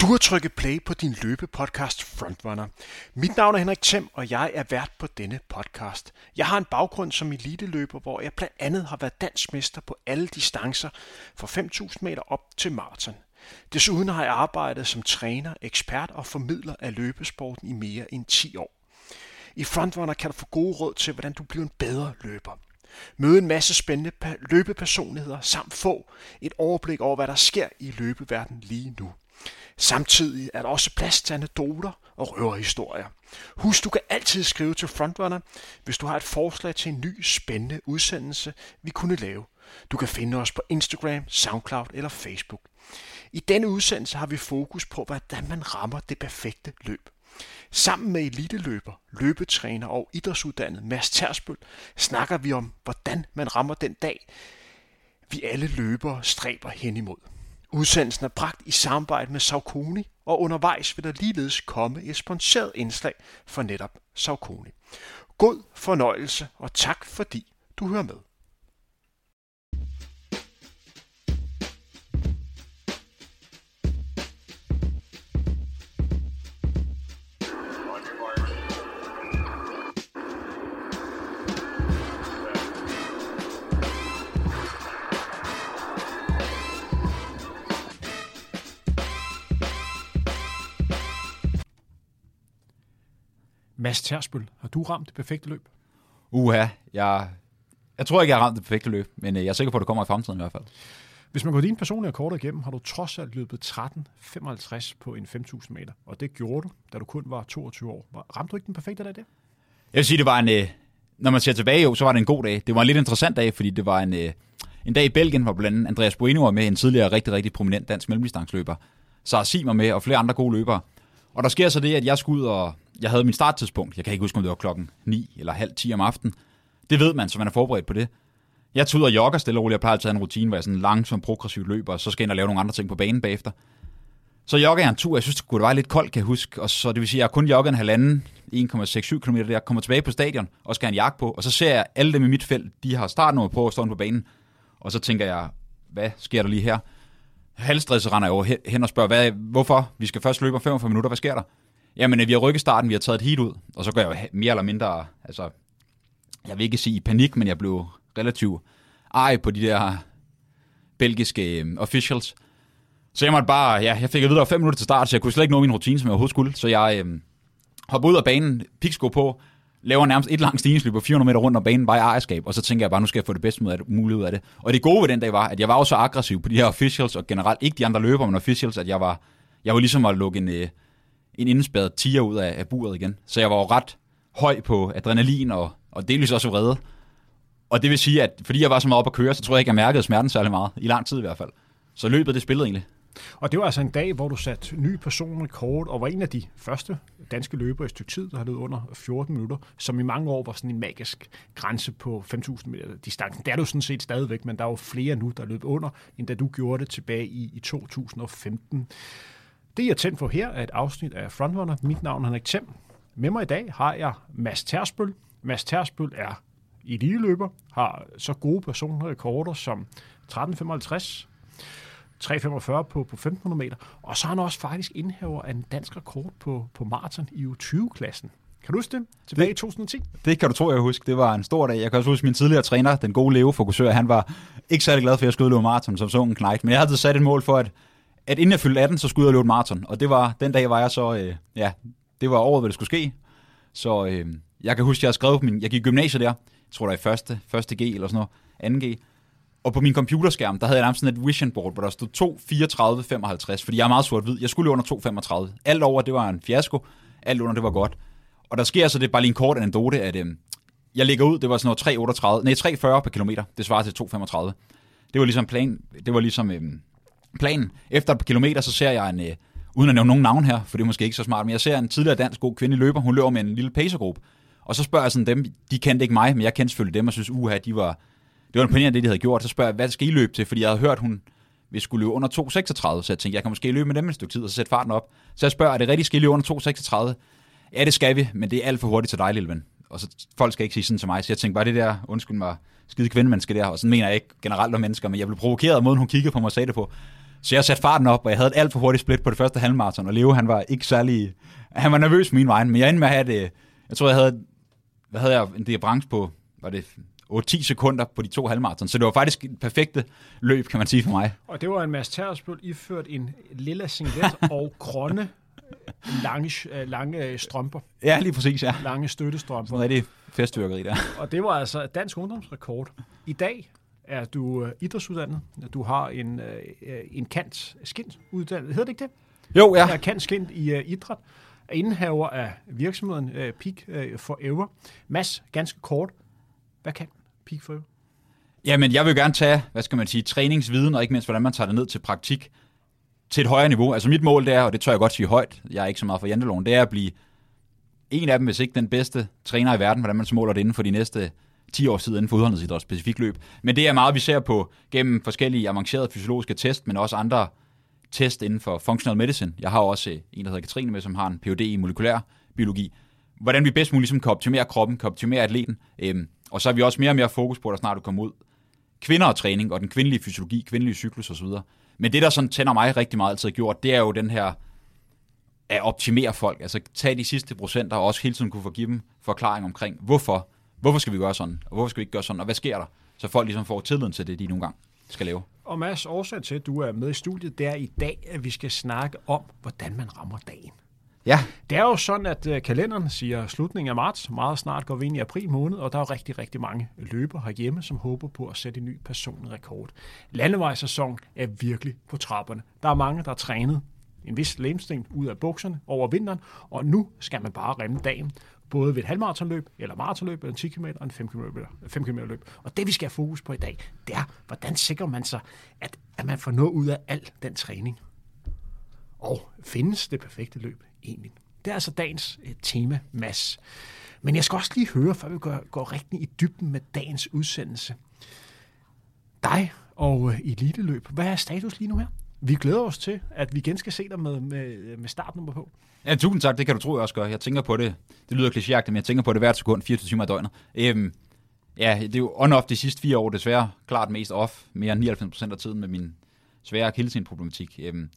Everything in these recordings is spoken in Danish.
Du har trykket play på din løbepodcast Frontrunner. Mit navn er Henrik Thiem, og jeg er vært på denne podcast. Jeg har en baggrund som eliteløber, hvor jeg blandt andet har været dansk mester på alle distancer fra 5.000 meter op til maraton. Desuden har jeg arbejdet som træner, ekspert og formidler af løbesporten i mere end 10 år. I Frontrunner kan du få gode råd til, hvordan du bliver en bedre løber. Møde en masse spændende løbepersonligheder samt få et overblik over, hvad der sker i løbeverdenen lige nu. Samtidig er der også plads til anekdoter og røverhistorier. Husk, du kan altid skrive til Frontrunner, hvis du har et forslag til en ny spændende udsendelse, vi kunne lave. Du kan finde os på Instagram, Soundcloud eller Facebook. I denne udsendelse har vi fokus på, hvordan man rammer det perfekte løb. Sammen med eliteløber, løbetræner og idrætsuddannet Mads Tersbøl snakker vi om, hvordan man rammer den dag, vi alle løbere stræber hen imod. Udsendelsen er bragt i samarbejde med Saucony, og undervejs vil der ligeledes komme et sponsoreret indslag for netop Saucony. God fornøjelse, og tak fordi du hører med. Mads Tersbøl, har du ramt det perfekte løb? Uha, jeg, jeg tror ikke, jeg har ramt det perfekte løb, men øh, jeg er sikker på, at det kommer i fremtiden i hvert fald. Hvis man går din personlige rekord igennem, har du trods alt løbet 13.55 på en 5.000 meter, og det gjorde du, da du kun var 22 år. Ramte du ikke den perfekte dag det? Jeg vil sige, det var en, øh, når man ser tilbage, jo, så var det en god dag. Det var en lidt interessant dag, fordi det var en, øh, en dag i Belgien, hvor blandt andet Andreas Bueno var med, en tidligere rigtig, rigtig prominent dansk mellemdistansløber. Så Simon med, og flere andre gode løbere. Og der sker så det, at jeg skulle ud og jeg havde min starttidspunkt. Jeg kan ikke huske, om det var klokken 9 eller halv 10 om aftenen. Det ved man, så man er forberedt på det. Jeg tager ud og jogger stille og roligt. Jeg plejer at have en rutine, hvor jeg sådan langsomt progressivt løber, og så skal jeg ind og lave nogle andre ting på banen bagefter. Så jogger jeg en tur. Jeg synes, det kunne være lidt koldt, kan jeg huske. Og så det vil sige, at jeg kun jogger en halvanden, 1,67 km der. Jeg kommer tilbage på stadion og skal have en jagt på. Og så ser jeg alle dem i mit felt, de har startnummer på og står på banen. Og så tænker jeg, hvad sker der lige her? Halvstresset render jeg over hen og spørger, hvad, hvorfor? Vi skal først løbe 45 minutter. Hvad sker der? Jamen, øh, vi har rykket starten, vi har taget et heat ud, og så går jeg mere eller mindre, altså, jeg vil ikke sige i panik, men jeg blev relativt ej på de der belgiske øh, officials. Så jeg måtte bare, ja, jeg fik at vide, at fem minutter til start, så jeg kunne slet ikke nå min rutine, som jeg overhovedet skulle. Så jeg øh, hoppede ud af banen, piksko på, laver nærmest et langt stigningsløb på 400 meter rundt om banen, bare i ejerskab, og så tænker jeg bare, nu skal jeg få det bedste muligt ud af det. Og det gode ved den dag var, at jeg var jo så aggressiv på de her officials, og generelt ikke de andre løbere, men officials, at jeg var, jeg var ligesom at lukke en, øh, en indspærret tiger ud af, af buret igen. Så jeg var jo ret høj på adrenalin og, og delvis også vrede. Og det vil sige, at fordi jeg var så meget op at køre, så tror jeg ikke, jeg mærkede smerten særlig meget. I lang tid i hvert fald. Så løbet, det spillede egentlig. Og det var altså en dag, hvor du satte ny personrekord, og var en af de første danske løbere i et stykke tid, der har løbet under 14 minutter, som i mange år var sådan en magisk grænse på 5.000 meter distancen. Det er du sådan set stadigvæk, men der er jo flere nu, der løb under, end da du gjorde det tilbage i, i 2015. Det, jeg tændt på her, er et afsnit af Frontrunner. Mit navn er Henrik Thiem. Med mig i dag har jeg Mads Tersbøl. Mads Tersbøl er eliteløber, har så gode personrekorder som 13.55, 3.45 på, på 1.500 meter, og så er han også faktisk indhæver af en dansk rekord på, på maraton i U20-klassen. Kan du huske det? Tilbage det, i 2010? Det kan du tro, jeg husker. Det var en stor dag. Jeg kan også huske min tidligere træner, den gode Leo Fokusør, han var ikke særlig glad for, at jeg skulle løbe maraton som sådan en knægt. Men jeg havde sat et mål for, at at inden jeg fyldte 18, så skulle jeg løbe maraton. Og det var, den dag var jeg så, øh, ja, det var året, hvor det skulle ske. Så øh, jeg kan huske, at jeg skrev på min, jeg gik i gymnasiet der, jeg tror der i første, første G eller sådan noget, 2G. Og på min computerskærm, der havde jeg nærmest sådan et vision board, hvor der stod 2.34.55, fordi jeg er meget sort-hvid. Jeg skulle løbe under 2.35. Alt over, det var en fiasko. Alt under, det var godt. Og der sker så det bare lige en kort anekdote, at øh, jeg ligger ud, det var sådan noget 3.38, nej 3.40 per kilometer. Det svarer til 2.35. Det var ligesom plan, det var ligesom, øh, planen. Efter et par kilometer, så ser jeg en, øh, uden at nævne nogen navn her, for det er måske ikke så smart, men jeg ser en tidligere dansk god kvinde løber, hun løber med en lille pacergruppe. Og så spørger jeg sådan dem, de kendte ikke mig, men jeg kendte selvfølgelig dem, og synes, uha, de var, det var en det, de havde gjort. Så spørger jeg, hvad skal I løbe til? Fordi jeg havde hørt, hun vi skulle løbe under 2.36, så jeg tænkte, jeg kan måske løbe med dem et stykke tid, og så sætte farten op. Så jeg spørger, er det rigtigt, skal I løbe under 2.36? Ja, det skal vi, men det er alt for hurtigt til dig, lille ven. Og så folk skal ikke sige sådan til mig, så jeg tænkte bare, det der, undskyld mig, skide kvindemenneske der, og sådan mener jeg ikke generelt om mennesker, men jeg blev provokeret af måden, hun kiggede på mig og sagde det på. Så jeg satte farten op, og jeg havde et alt for hurtigt split på det første halvmarathon, og Leo, han var ikke særlig... Han var nervøs min vej, men jeg endte med at have det... Jeg tror, jeg havde... Hvad havde jeg? En difference på... Var det 8-10 sekunder på de to halvmarathon. Så det var faktisk et perfekte løb, kan man sige for mig. Og det var en masse Tersbøl iført en lilla singlet og grønne lange, øh, lange øh, strømper. Ja, lige præcis, ja. Lange støttestrømper. Sådan rigtig festvirkeri der. Og det var altså dansk ungdomsrekord. I dag er du øh, idrætsuddannet. Du har en, en kant skint uddannet. Hedder det ikke det? Jo, ja. Er kant skint i uh, idræt. Er indehaver af virksomheden uh, Peak uh, Forever. Mads, ganske kort. Hvad kan Peak Forever? Jamen, jeg vil gerne tage, hvad skal man sige, træningsviden, og ikke mindst, hvordan man tager det ned til praktik til et højere niveau. Altså mit mål det er, og det tør jeg godt sige højt, jeg er ikke så meget for janteloven, det er at blive en af dem, hvis ikke den bedste træner i verden, hvordan man så måler det inden for de næste 10 år siden inden for udholdenhedsidræt specifikt løb. Men det er meget, vi ser på gennem forskellige avancerede fysiologiske test, men også andre test inden for functional medicine. Jeg har også en, der hedder Katrine med, som har en Ph.D. i molekylær biologi. Hvordan vi bedst muligt ligesom kan optimere kroppen, kan optimere atleten. Øhm, og så har vi også mere og mere fokus på, at der snart du kommer ud kvinder og træning, og den kvindelige fysiologi, kvindelige cyklus osv. Men det, der sådan tænder mig rigtig meget altid gjort, det er jo den her at optimere folk. Altså tage de sidste procenter og også hele tiden kunne få give dem forklaring omkring, hvorfor. Hvorfor skal vi gøre sådan, og hvorfor skal vi ikke gøre sådan, og hvad sker der? Så folk ligesom får tilliden til det, de nogle gange skal lave. Og Mads, årsagen til, at du er med i studiet, det er i dag, at vi skal snakke om, hvordan man rammer dagen. Ja. Det er jo sådan, at øh, kalenderen siger slutningen af marts. Meget snart går vi ind i april måned, og der er jo rigtig, rigtig mange løber herhjemme, som håber på at sætte en ny personlig rekord. Landevejssæson er virkelig på trapperne. Der er mange, der har trænet en vis lemsting ud af bukserne over vinteren, og nu skal man bare remme dagen både ved et halvmaratonløb, eller maratonløb, eller en 10 km og en 5 km, 5 km løb. Og det, vi skal have fokus på i dag, det er, hvordan sikrer man sig, at, at man får noget ud af al den træning. Og findes det perfekte løb egentlig? Det er altså dagens eh, tema, Mads. Men jeg skal også lige høre, før vi går, går rigtig i dybden med dagens udsendelse. Dig og øh, eliteløb, hvad er status lige nu her? Vi glæder os til, at vi igen skal se dig med, med, med startnummer på. Ja, tusind tak. Det kan du tro, jeg også gør. Jeg tænker på det. Det lyder klichéagtigt, men jeg tænker på det hvert sekund, 24 timer i døgnet. Øhm, ja, det er jo on-off de sidste fire år, desværre klart mest off. Mere end 99% af tiden med min svære akillesindproblematik. Øhm,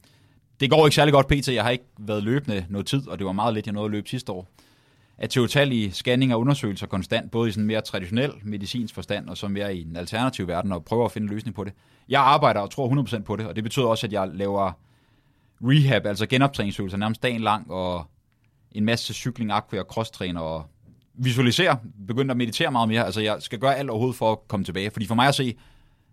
det går ikke særlig godt pt. Jeg har ikke været løbende noget tid, og det var meget lidt, jeg nåede at løbe sidste år. At til utallige scanninger og undersøgelser konstant, både i sådan mere traditionel medicinsk forstand, og så mere i en alternativ verden, og prøver at finde en løsning på det. Jeg arbejder og tror 100% på det, og det betyder også, at jeg laver rehab, altså genoptræningsøvelser nærmest dagen lang, og en masse cykling, aqua og cross-træner, og visualisere, begynder at meditere meget mere. Altså jeg skal gøre alt overhovedet for at komme tilbage, fordi for mig at se,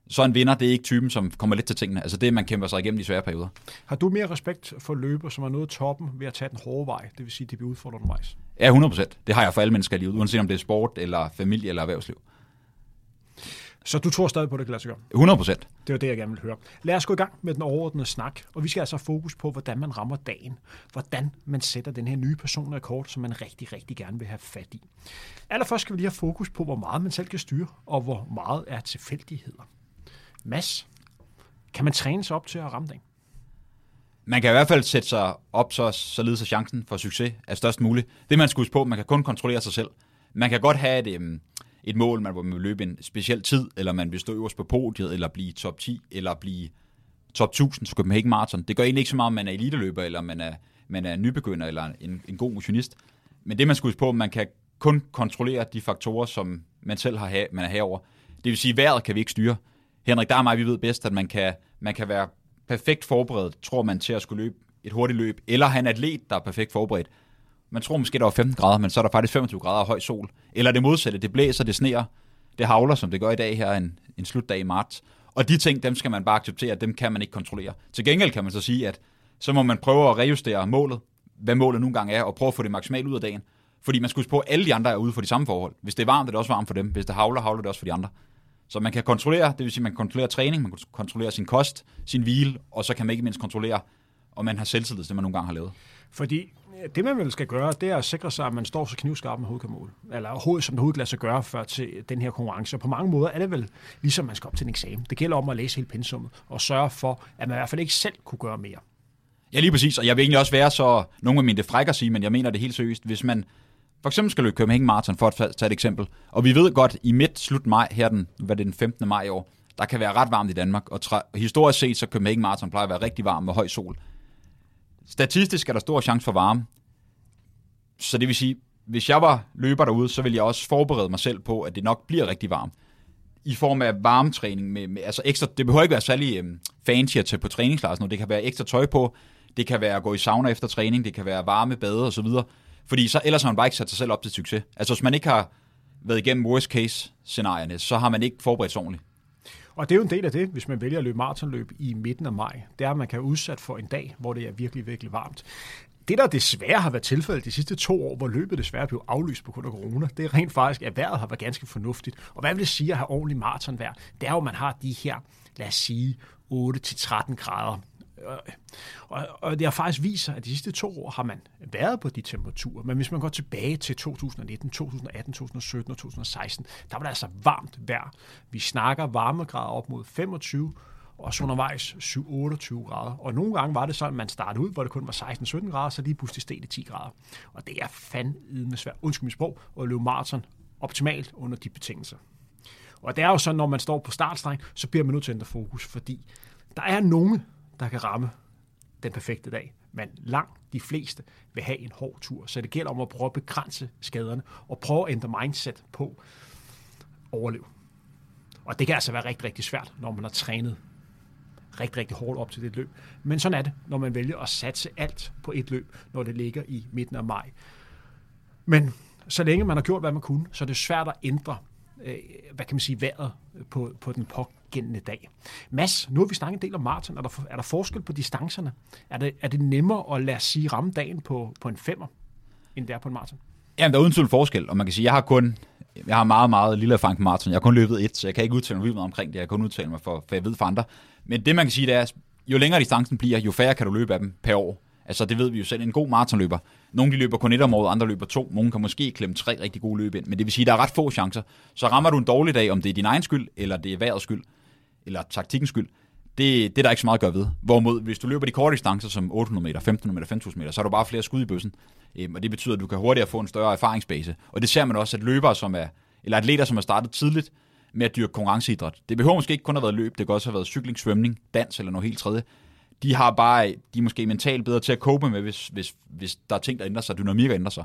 så en vinder, det er ikke typen, som kommer lidt til tingene. Altså det, man kæmper sig igennem de svære perioder. Har du mere respekt for løber, som er nået toppen ved at tage den hårde vej, det vil sige, at de bliver udfordret undervejs? Ja, 100%. Det har jeg for alle mennesker i livet, uanset om det er sport, eller familie, eller erhvervsliv. Så du tror stadig på, det gøre? 100 procent. Det var det, jeg gerne vil høre. Lad os gå i gang med den overordnede snak, og vi skal altså fokus på, hvordan man rammer dagen. Hvordan man sætter den her nye personrekord, som man rigtig, rigtig gerne vil have fat i. Allerførst skal vi lige have fokus på, hvor meget man selv kan styre, og hvor meget er tilfældigheder. Mads, kan man træne sig op til at ramme dagen? Man kan i hvert fald sætte sig op, så, således at chancen for succes er størst mulig. Det man skal huske på, man kan kun kontrollere sig selv. Man kan godt have et, øhm, et mål, man, vil løbe en speciel tid, eller man vil stå øverst på podiet, eller blive top 10, eller blive top 1000 så Copenhagen Marathon. Det gør egentlig ikke så meget, om man er eliteløber, eller man er, man er nybegynder, eller en, en god motionist. Men det, man skal huske på, man kan kun kontrollere de faktorer, som man selv har, man er herover. Det vil sige, vejret kan vi ikke styre. Henrik, der er mig, vi ved bedst, at man kan, man kan være perfekt forberedt, tror man, til at skulle løbe et hurtigt løb, eller han en atlet, der er perfekt forberedt. Man tror måske, der var 15 grader, men så er der faktisk 25 grader og høj sol. Eller det modsatte, det blæser, det sneer, det havler, som det gør i dag her en, en slutdag i marts. Og de ting, dem skal man bare acceptere, dem kan man ikke kontrollere. Til gengæld kan man så sige, at så må man prøve at rejustere målet, hvad målet nogle gange er, og prøve at få det maksimalt ud af dagen. Fordi man skulle huske på, at alle de andre er ude for de samme forhold. Hvis det er varmt, er det også varmt for dem. Hvis det havler, havler det også for de andre. Så man kan kontrollere, det vil sige, man kan kontrollere træning, man kan kontrollere sin kost, sin hvile, og så kan man ikke mindst kontrollere, om man har selvtillid, det man nogle gange har lavet. Fordi det man vel skal gøre, det er at sikre sig, at man står så knivskarp med hovedkamål. Eller hovedet, som det hovedet sig gøre før til den her konkurrence. Og på mange måder er det vel ligesom man skal op til en eksamen. Det gælder om at læse hele pensummet og sørge for, at man i hvert fald ikke selv kunne gøre mere. Ja, lige præcis. Og jeg vil egentlig også være så, nogle af mine det frækker sige, men jeg mener det helt seriøst. Hvis man for eksempel skal løbe Marathon, for at tage et eksempel, og vi ved godt, i midt slut maj, her den, hvad det er, den 15. maj i år, der kan være ret varmt i Danmark, og tra- historisk set, så Copenhagen Marathon plejer at være rigtig varm med høj sol. Statistisk er der stor chance for varme, så det vil sige, hvis jeg var løber derude, så ville jeg også forberede mig selv på, at det nok bliver rigtig varmt. I form af varmetræning. Med, med, altså ekstra, det behøver ikke være særlig øhm, fancy at tage på træningslejr. Det kan være ekstra tøj på, det kan være at gå i sauna efter træning, det kan være varme bade osv. Fordi så, ellers har man bare ikke sat sig selv op til succes. Altså hvis man ikke har været igennem worst case scenarierne, så har man ikke forberedt sig ordentligt. Og det er jo en del af det, hvis man vælger at løbe maratonløb i midten af maj. Det er, at man kan udsat for en dag, hvor det er virkelig, virkelig varmt. Det, der desværre har været tilfældet de sidste to år, hvor løbet desværre blev aflyst på grund af corona, det er rent faktisk, at vejret har været ganske fornuftigt. Og hvad vil det sige at have ordentlig maratonvejr? Det er jo, at man har de her, lad os sige, 8-13 grader og, og det har faktisk vist sig, at de sidste to år har man været på de temperaturer. Men hvis man går tilbage til 2019, 2018, 2017 og 2016, der var det altså varmt vejr. Vi snakker varmegrader op mod 25, og så undervejs 7-28 grader. Og nogle gange var det sådan, at man startede ud, hvor det kun var 16-17 grader, så lige pludselig steg det 10 grader. Og det er fandme svært, undskyld mit sprog, at løbe maraton optimalt under de betingelser. Og det er jo sådan, når man står på startstreng, så bliver man nødt til at ændre fokus, fordi der er nogle, der kan ramme den perfekte dag. Men langt de fleste vil have en hård tur. Så det gælder om at prøve at begrænse skaderne og prøve at ændre mindset på overleve. Og det kan altså være rigtig, rigtig svært, når man har trænet rigtig, rigtig hårdt op til det løb. Men sådan er det, når man vælger at satse alt på et løb, når det ligger i midten af maj. Men så længe man har gjort, hvad man kunne, så er det svært at ændre, øh, hvad kan man sige, vejret på, på den pågældende dag. Mads, nu har vi snakket en del om maraton. Er der, er der forskel på distancerne? Er det, er det nemmere at lade sige ramme dagen på, på en femmer, end det er på en maraton? Jamen, der er uden tvivl forskel, og man kan sige, jeg har kun jeg har meget, meget lille erfaring på maraton. Jeg har kun løbet et, så jeg kan ikke udtale mig vildt meget omkring det. Jeg kan kun udtale mig for, for jeg ved for andre. Men det, man kan sige, det er, jo længere distancen bliver, jo færre kan du løbe af dem per år. Altså, det ved vi jo selv. En god maratonløber. Nogle de løber kun et om året, andre løber to. Nogle kan måske klemme tre rigtig gode løb ind. Men det vil sige, at der er ret få chancer. Så rammer du en dårlig dag, om det er din egen skyld, eller det er vejrets skyld, eller taktikkens skyld, det, det er der ikke så meget at gøre ved. Hvorimod, hvis du løber de korte distancer som 800 meter, 1500 meter, 5000 meter, så har du bare flere skud i bøssen. Øhm, og det betyder, at du kan hurtigere få en større erfaringsbase. Og det ser man også, at løbere, som er, eller atleter, som har startet tidligt med at dyrke konkurrenceidræt. Det behøver måske ikke kun at have været løb, det kan også have været cykling, svømning, dans eller noget helt tredje. De har bare, de er måske mentalt bedre til at cope med, hvis, hvis, hvis der er ting, der ændrer sig, dynamikker ændrer sig.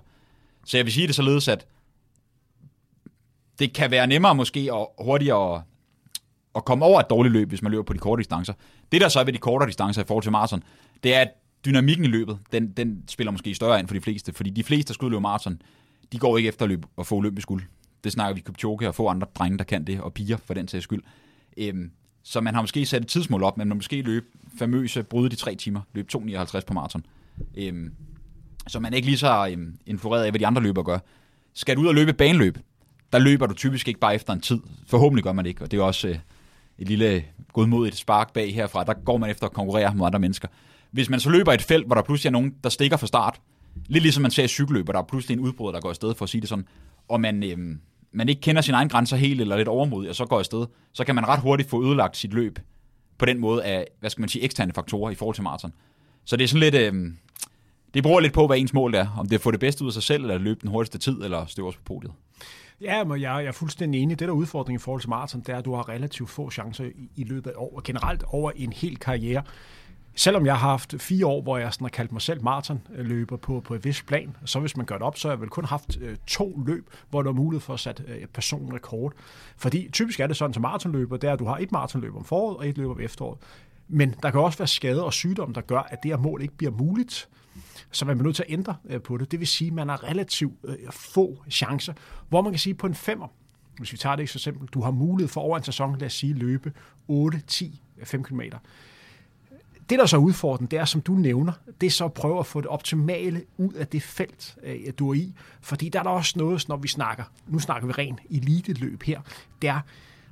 Så jeg vil sige det således, at det kan være nemmere måske og hurtigere at komme over et dårligt løb, hvis man løber på de korte distancer. Det der så er ved de kortere distancer i forhold til maraton, det er, at dynamikken i løbet, den, den spiller måske større ind for de fleste, fordi de fleste, der skal udløbe maraton, de går ikke efter at løbe og få olympisk guld. Det snakker vi Kipchoge og få andre drenge, der kan det, og piger for den sags skyld. Øhm, så man har måske sat et tidsmål op, men man måske løb famøse, bryde de tre timer, løb 2.59 på maraton. Øhm, så man er ikke lige så øhm, influeret af, hvad de andre løber gør. Skal du ud og løbe baneløb, der løber du typisk ikke bare efter en tid. Forhåbentlig gør man det ikke, og det er også øh, et lille godmodigt spark bag herfra. Der går man efter at konkurrere med andre mennesker. Hvis man så løber et felt, hvor der pludselig er nogen, der stikker fra start, lidt ligesom man ser i cykelløb, der er pludselig en udbrud, der går afsted, for at sige det sådan, og man, øhm, man ikke kender sine egne grænser helt, eller lidt overmodig, og så går afsted, så kan man ret hurtigt få ødelagt sit løb på den måde af, hvad skal man sige, eksterne faktorer i forhold til maraton. Så det er sådan lidt, øh, det bruger lidt på, hvad ens mål er. Om det er at få det bedste ud af sig selv, eller løbe den hurtigste tid, eller stå også på podiet. Ja, men jeg, jeg er fuldstændig enig. Det der udfordring i forhold til maraton, det er, at du har relativt få chancer i, i løbet af år, og generelt over en hel karriere. Selvom jeg har haft fire år, hvor jeg sådan har kaldt mig selv maratonløber på, på et vis plan, så hvis man gør det op, så har jeg vel kun haft øh, to løb, hvor der er mulighed for at sætte øh, personrekord. Fordi typisk er det sådan til maratonløber, det er, at du har et maratonløb om foråret og et løb om efteråret. Men der kan også være skade og sygdom, der gør, at det her mål ikke bliver muligt. Så man bliver nødt til at ændre øh, på det. Det vil sige, at man har relativt øh, få chancer, hvor man kan sige på en femmer, hvis vi tager det ikke så simpelt, du har mulighed for over en sæson, lad os sige, løbe 8, 10, 5 km. Det, der så er udfordringen, det er, som du nævner, det er så at prøve at få det optimale ud af det felt, øh, du er i. Fordi der er der også noget, når vi snakker, nu snakker vi rent elite-løb her, det er,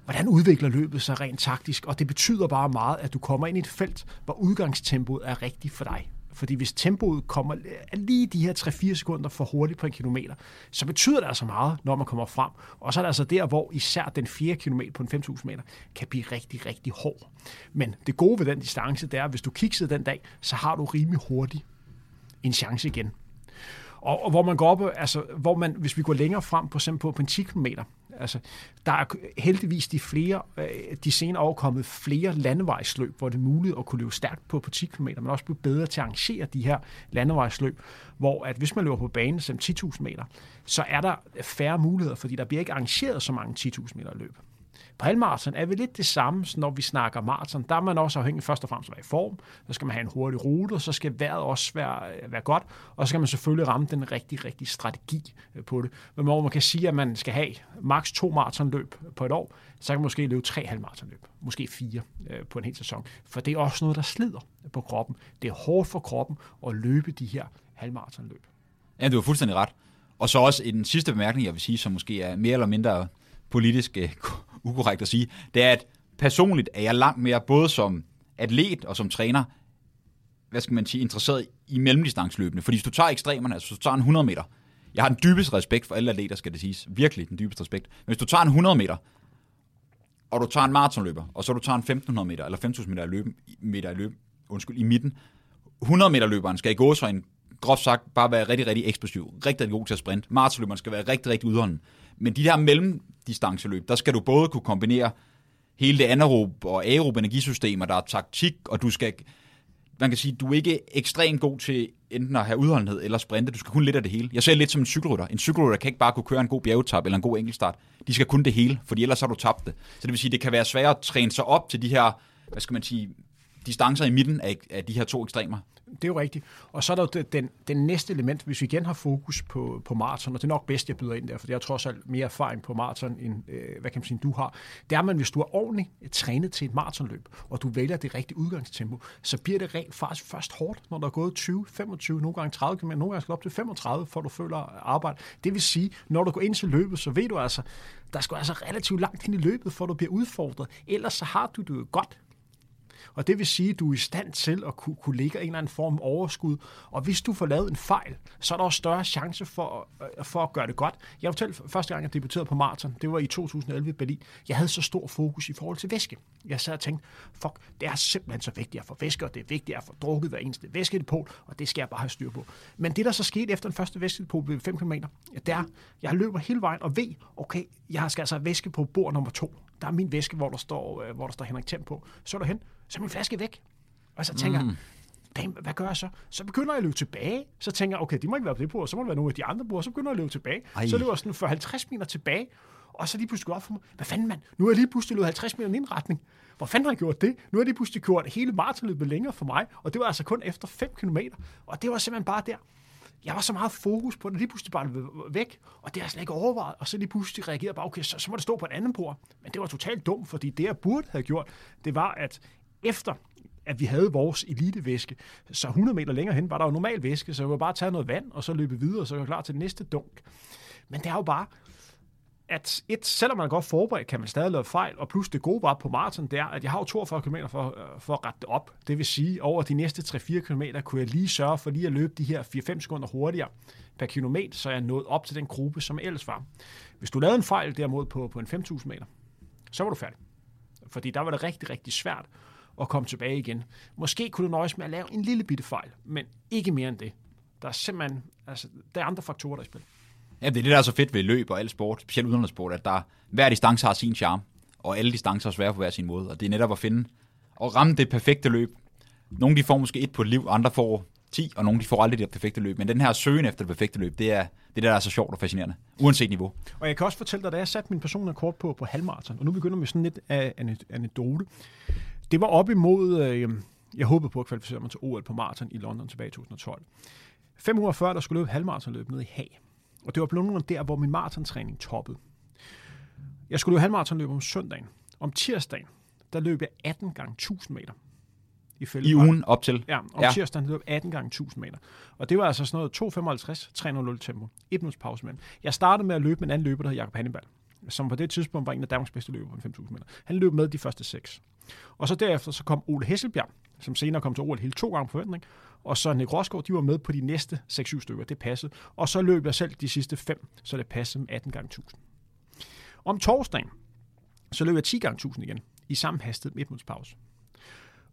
hvordan udvikler løbet sig rent taktisk, og det betyder bare meget, at du kommer ind i et felt, hvor udgangstempoet er rigtigt for dig. Fordi hvis tempoet kommer lige de her 3-4 sekunder for hurtigt på en kilometer, så betyder det altså meget, når man kommer frem. Og så er det altså der, hvor især den 4 km på en 5.000 meter kan blive rigtig, rigtig hård. Men det gode ved den distance, det er, at hvis du kiksede den dag, så har du rimelig hurtigt en chance igen. Og, og hvor man går op, altså, hvor man, hvis vi går længere frem, på eksempel på, på en 10 km, altså, der er heldigvis de, flere, øh, de senere år kommet flere landevejsløb, hvor det er muligt at kunne løbe stærkt på på 10 km, men også blive bedre til at arrangere de her landevejsløb, hvor at hvis man løber på banen som 10.000 meter, så er der færre muligheder, fordi der bliver ikke arrangeret så mange 10.000 meter løb. På halvmarathon er vi lidt det samme, når vi snakker maraton. Der er man også afhængig først og fremmest at være i form. Så skal man have en hurtig rute, og så skal vejret også være, øh, være godt. Og så skal man selvfølgelig ramme den rigtig, rigtig strategi øh, på det. Men hvor man kan sige, at man skal have maks to maratonløb på et år, så kan man måske løbe tre halvmaratonløb. Måske fire øh, på en hel sæson. For det er også noget, der slider på kroppen. Det er hårdt for kroppen at løbe de her halvmaratonløb. Ja, du har fuldstændig ret. Og så også en sidste bemærkning, jeg vil sige, som måske er mere eller mindre politisk øh, ukorrekt at sige, det er, at personligt er jeg langt mere, både som atlet og som træner, hvad skal man sige, interesseret i mellemdistansløbende. Fordi hvis du tager ekstremerne, altså hvis du tager en 100 meter, jeg har den dybeste respekt for alle atleter, skal det siges. Virkelig den dybeste respekt. Men hvis du tager en 100 meter, og du tager en maratonløber, og så du tager en 1500 meter, eller 5000 meter i løb, meter i løb, undskyld, i midten, 100 meter løberen skal i gåsøjne så en groft sagt bare være rigtig, rigtig eksplosiv, rigtig, rigtig god til at sprinte. Maratonløberen skal være rigtig, rigtig udholden. Men de der mellemdistanceløb, der skal du både kunne kombinere hele det anaerob og aerob energisystemer, der er taktik, og du skal, man kan sige, du er ikke ekstremt god til enten at have udholdenhed eller sprinte, du skal kun lidt af det hele. Jeg ser lidt som en cykelrytter. En cykelrytter kan ikke bare kunne køre en god bjergetap eller en god enkeltstart. De skal kun det hele, for ellers har du tabt det. Så det vil sige, det kan være svært at træne sig op til de her, hvad skal man sige, distancer i midten af, af de her to ekstremer det er jo rigtigt. Og så er der jo den, den næste element, hvis vi igen har fokus på, på maraton, og det er nok bedst, jeg byder ind der, for jeg har trods alt mere erfaring på maraton, end øh, hvad kan man sige, du har. Det er, at man, hvis du er ordentligt øh, trænet til et maratonløb, og du vælger det rigtige udgangstempo, så bliver det rent faktisk først hårdt, når der er gået 20, 25, nogle gange 30 km, nogle gange skal op til 35, for du føler arbejde. Det vil sige, når du går ind til løbet, så ved du altså, der skal altså relativt langt hen i løbet, for du bliver udfordret. Ellers så har du det godt og det vil sige, at du er i stand til at kunne, kunne ligge en eller anden form overskud. Og hvis du får lavet en fejl, så er der også større chance for, øh, for at gøre det godt. Jeg fortalte første gang, jeg debuterede på maraton, det var i 2011 i Berlin. Jeg havde så stor fokus i forhold til væske. Jeg sad og tænkte, fuck, det er simpelthen så vigtigt at få væske, og det er vigtigt at få drukket hver eneste væskedepot, og det skal jeg bare have styr på. Men det, der så skete efter den første væskedepot ved 5 km, det er, jeg løber hele vejen og ved, okay, jeg skal altså have væske på bord nummer to. Der er min væske, hvor der står, øh, hvor der står Henrik Thiem på. Så er der hen, så er min flaske væk. Og så tænker mm. jeg, hvad gør jeg så? Så begynder jeg at løbe tilbage. Så tænker jeg, okay, de må ikke være på det bord, så må det være nogle af de andre bord. Så begynder jeg at løbe tilbage. Ej. Så løber jeg sådan for 50 meter tilbage. Og så lige pludselig op for mig, hvad fanden mand, nu er jeg lige pludselig løbet 50 meter i en retning. Hvor fanden har jeg gjort det? Nu er det pludselig gjort hele maratonløbet længere for mig, og det var altså kun efter 5 km. Og det var simpelthen bare der. Jeg var så meget fokus på det, lige pludselig bare væk, og det har jeg slet ikke overvejet, og så lige pludselig reagerede bare, okay, så, så må det stå på et andet bord. Men det var totalt dumt, fordi det, jeg burde have gjort, det var, at efter at vi havde vores elitevæske, så 100 meter længere hen var der jo normal væske, så jeg var bare tage noget vand, og så løbe videre, så jeg var klar til næste dunk. Men det er jo bare, at et, selvom man er godt forberedt, kan man stadig lave fejl, og plus det gode var på maraton, det er, at jeg har jo 42 km for, øh, for at rette det op. Det vil sige, over de næste 3-4 km kunne jeg lige sørge for lige at løbe de her 4-5 sekunder hurtigere per kilometer, så jeg nåede op til den gruppe, som ellers var. Hvis du lavede en fejl derimod på, på en 5.000 meter, så var du færdig. Fordi der var det rigtig, rigtig svært at komme tilbage igen. Måske kunne du nøjes med at lave en lille bitte fejl, men ikke mere end det. Der er simpelthen, altså, der er andre faktorer, der er i spil. Ja, det er det, der er så fedt ved løb og al sport, specielt udenlandssport, at der, hver distance har sin charme, og alle distancer er svære på hver sin måde, og det er netop at finde og ramme det perfekte løb. Nogle de får måske et på et liv, andre får 10, og nogle de får aldrig det perfekte løb. Men den her søgen efter det perfekte løb, det er det, er det der er så sjovt og fascinerende, uanset niveau. Og jeg kan også fortælle dig, da jeg satte min personlige kort på, på halvmarathon, og nu begynder vi sådan lidt af anekdote. Det var op imod, øh, jeg håbede på at kvalificere mig til OL på maraton i London tilbage i 2012. Fem uger før, der skulle løbe halvmaratonløb ned i Haag. Og det var blevet der, hvor min maratontræning toppede. Jeg skulle løbe halvmaratonløb om søndagen. Om tirsdagen, der løb jeg 18 gange 1000 meter. I, I ugen op til? Ja, om ja. tirsdagen løb 18 gange 1000 meter. Og det var altså sådan noget 2,55, 300 tempo. Et minuts pause mellem. Jeg startede med at løbe med en anden løber, der hed Jakob Hannibal, som på det tidspunkt var en af Danmarks bedste løber på 5.000 meter. Han løb med de første seks. Og så derefter så kom Ole Hesselbjerg, som senere kom til OL hele to gange på forventning, og så Nick Rosgaard, de var med på de næste 6-7 stykker, det passede. Og så løb jeg selv de sidste fem, så det passede med 18 gange 1000. Om torsdagen, så løb jeg 10 gange 1000 igen, i samme hastighed med et minuts pause.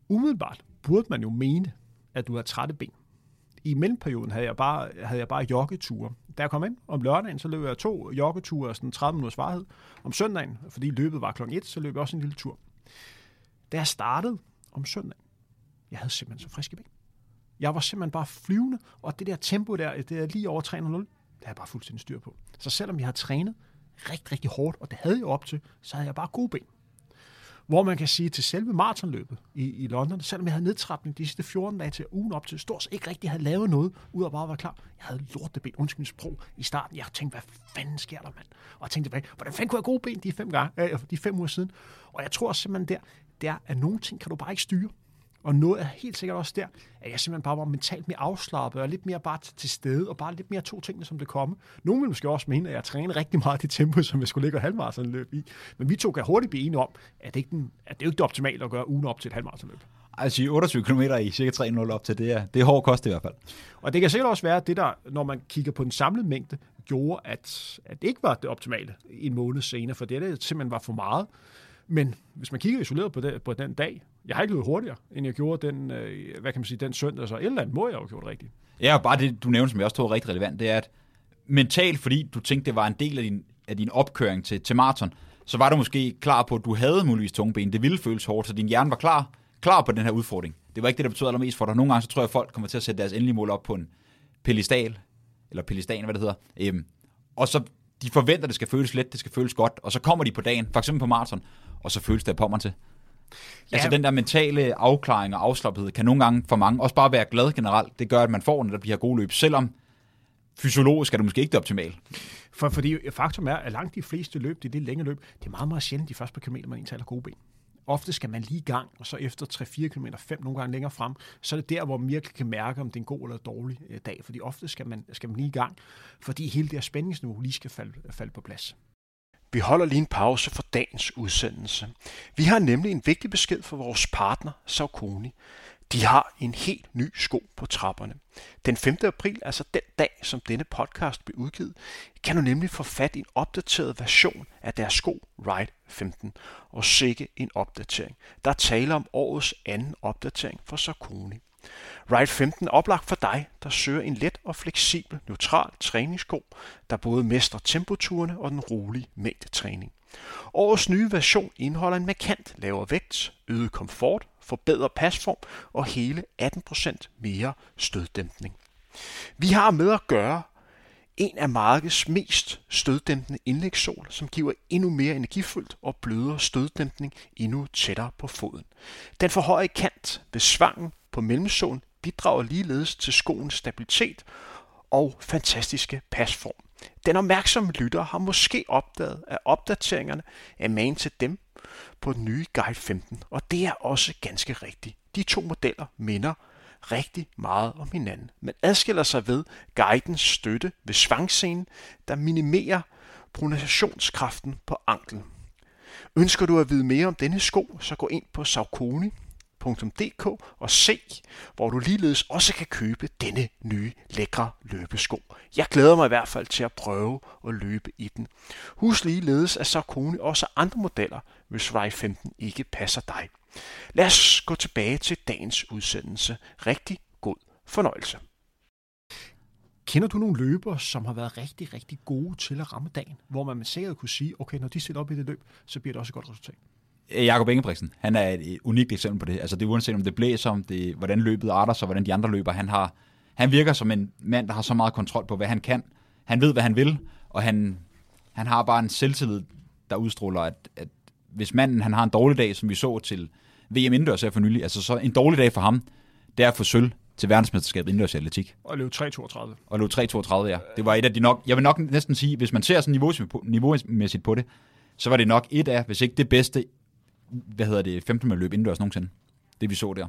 Umiddelbart burde man jo mene, at du har trætte ben i mellemperioden havde jeg bare, havde jeg bare joggeture. Da jeg kom ind om lørdagen, så løb jeg to joggeture, og sådan 30 minutters varighed. Om søndagen, fordi løbet var kl. 1, så løb jeg også en lille tur. Da jeg startede om søndagen, jeg havde simpelthen så friske ben. Jeg var simpelthen bare flyvende, og det der tempo der, det er lige over 300, det har jeg bare fuldstændig styr på. Så selvom jeg har trænet rigtig, rigtig hårdt, og det havde jeg op til, så havde jeg bare gode ben. Hvor man kan sige til selve maratonløbet i, i London, selvom jeg havde nedtrapning de sidste 14 dage til ugen op til, stort set ikke rigtig havde lavet noget, ud af bare at være klar. Jeg havde lort det ben, undskyld sprog, i starten. Jeg tænkte, hvad fanden sker der, mand? Og jeg tænkte tilbage, hvordan fanden kunne jeg have gode ben de fem, gange, øh, de fem uger siden? Og jeg tror simpelthen der, der er nogle ting, kan du bare ikke styre. Og noget er helt sikkert også der, at jeg simpelthen bare var mentalt mere afslappet, og lidt mere bare til stede, og bare lidt mere to tingene, som det komme. Nogle vil måske også mene, at jeg træner rigtig meget det tempo, som jeg skulle ligge og halvmarathonløb i. Men vi to kan hurtigt blive enige om, at det, ikke den, at det er ikke det optimale at gøre ugen op til et halvmarathonløb. Altså 28 km i cirka 3.0 op til, det er, det er hård kost i hvert fald. Og det kan sikkert også være, at det der, når man kigger på den samlede mængde, gjorde, at, at det ikke var det optimale en måned senere, for det, det simpelthen var for meget. Men hvis man kigger isoleret på, det, på den dag, jeg har ikke løbet hurtigere, end jeg gjorde den, øh, hvad kan man sige, den søndag, så et eller andet må jeg jo have gjort rigtigt. Ja, og bare det, du nævnte, som jeg også tror er rigtig relevant, det er, at mentalt, fordi du tænkte, det var en del af din, af din opkøring til, til maraton, så var du måske klar på, at du havde muligvis tunge ben. Det ville føles hårdt, så din hjerne var klar, klar på den her udfordring. Det var ikke det, der betød allermest for dig. Nogle gange så tror jeg, at folk kommer til at sætte deres endelige mål op på en pelistal, eller pelistan, hvad det hedder. Øhm, og så de forventer, at det skal føles let, det skal føles godt, og så kommer de på dagen, for eksempel på maraton, og så føles det på mig til. Ja. Altså den der mentale afklaring og afslappethed kan nogle gange for mange også bare være glad generelt. Det gør, at man får, når der bliver gode løb, selvom fysiologisk er det måske ikke det optimale. For, fordi faktum er, at langt de fleste løb, det er det længere løb, det er meget, meget sjældent de første par kilometer, man indtaler gode ben. Ofte skal man lige i gang, og så efter 3-4 km, 5 nogle gange længere frem, så er det der, hvor man virkelig kan mærke, om det er en god eller dårlig øh, dag. Fordi ofte skal man, skal man lige i gang, fordi hele det her spændingsniveau lige skal falde, falde på plads. Vi holder lige en pause for dagens udsendelse. Vi har nemlig en vigtig besked for vores partner, Saucony. De har en helt ny sko på trapperne. Den 5. april, altså den dag, som denne podcast bliver udgivet, kan du nemlig få fat i en opdateret version af deres sko Ride 15. Og sikke en opdatering. Der taler om årets anden opdatering for Saucony. Ride 15 er oplagt for dig, der søger en let og fleksibel, neutral træningssko, der både mestrer tempoturene og den rolige mængdetræning. Årets nye version indeholder en markant lavere vægt, øget komfort, forbedret pasform og hele 18% mere støddæmpning. Vi har med at gøre en af markedets mest støddæmpende indlægssol, som giver endnu mere energifyldt og blødere støddæmpning endnu tættere på foden. Den forhøjede kant ved svangen på mellemsålen bidrager ligeledes til skoens stabilitet og fantastiske pasform. Den opmærksomme lytter har måske opdaget, at opdateringerne er man til dem på den nye Guide 15, og det er også ganske rigtigt. De to modeller minder rigtig meget om hinanden, men adskiller sig ved guidens støtte ved svangscenen, der minimerer pronationskraften på anklen. Ønsker du at vide mere om denne sko, så gå ind på Saucony www.løbesko.dk og se, hvor du ligeledes også kan købe denne nye lækre løbesko. Jeg glæder mig i hvert fald til at prøve at løbe i den. Husk ligeledes, at Saucony også andre modeller, hvis Ride 15 ikke passer dig. Lad os gå tilbage til dagens udsendelse. Rigtig god fornøjelse. Kender du nogle løbere, som har været rigtig, rigtig gode til at ramme dagen, hvor man med sikkerhed kunne sige, okay, når de stiller op i det løb, så bliver det også et godt resultat? Øh, Jakob Ingebrigtsen, han er et unikt eksempel på det. Altså det er uanset om det blæser, om det, hvordan løbet arter sig, hvordan de andre løber. Han, har, han virker som en mand, der har så meget kontrol på, hvad han kan. Han ved, hvad han vil, og han, han har bare en selvtillid, der udstråler, at, at hvis manden han har en dårlig dag, som vi så til VM indendørs her for nylig, altså så en dårlig dag for ham, det er at få sølv til verdensmesterskabet indendørs i atletik. Og løb 3.32. Og løb 3.32, ja. Det var et af de nok, jeg vil nok næsten sige, hvis man ser sådan niveaumæssigt på det, så var det nok et af, hvis ikke det bedste hvad hedder det, 15 løb indendørs nogensinde. Det vi så der.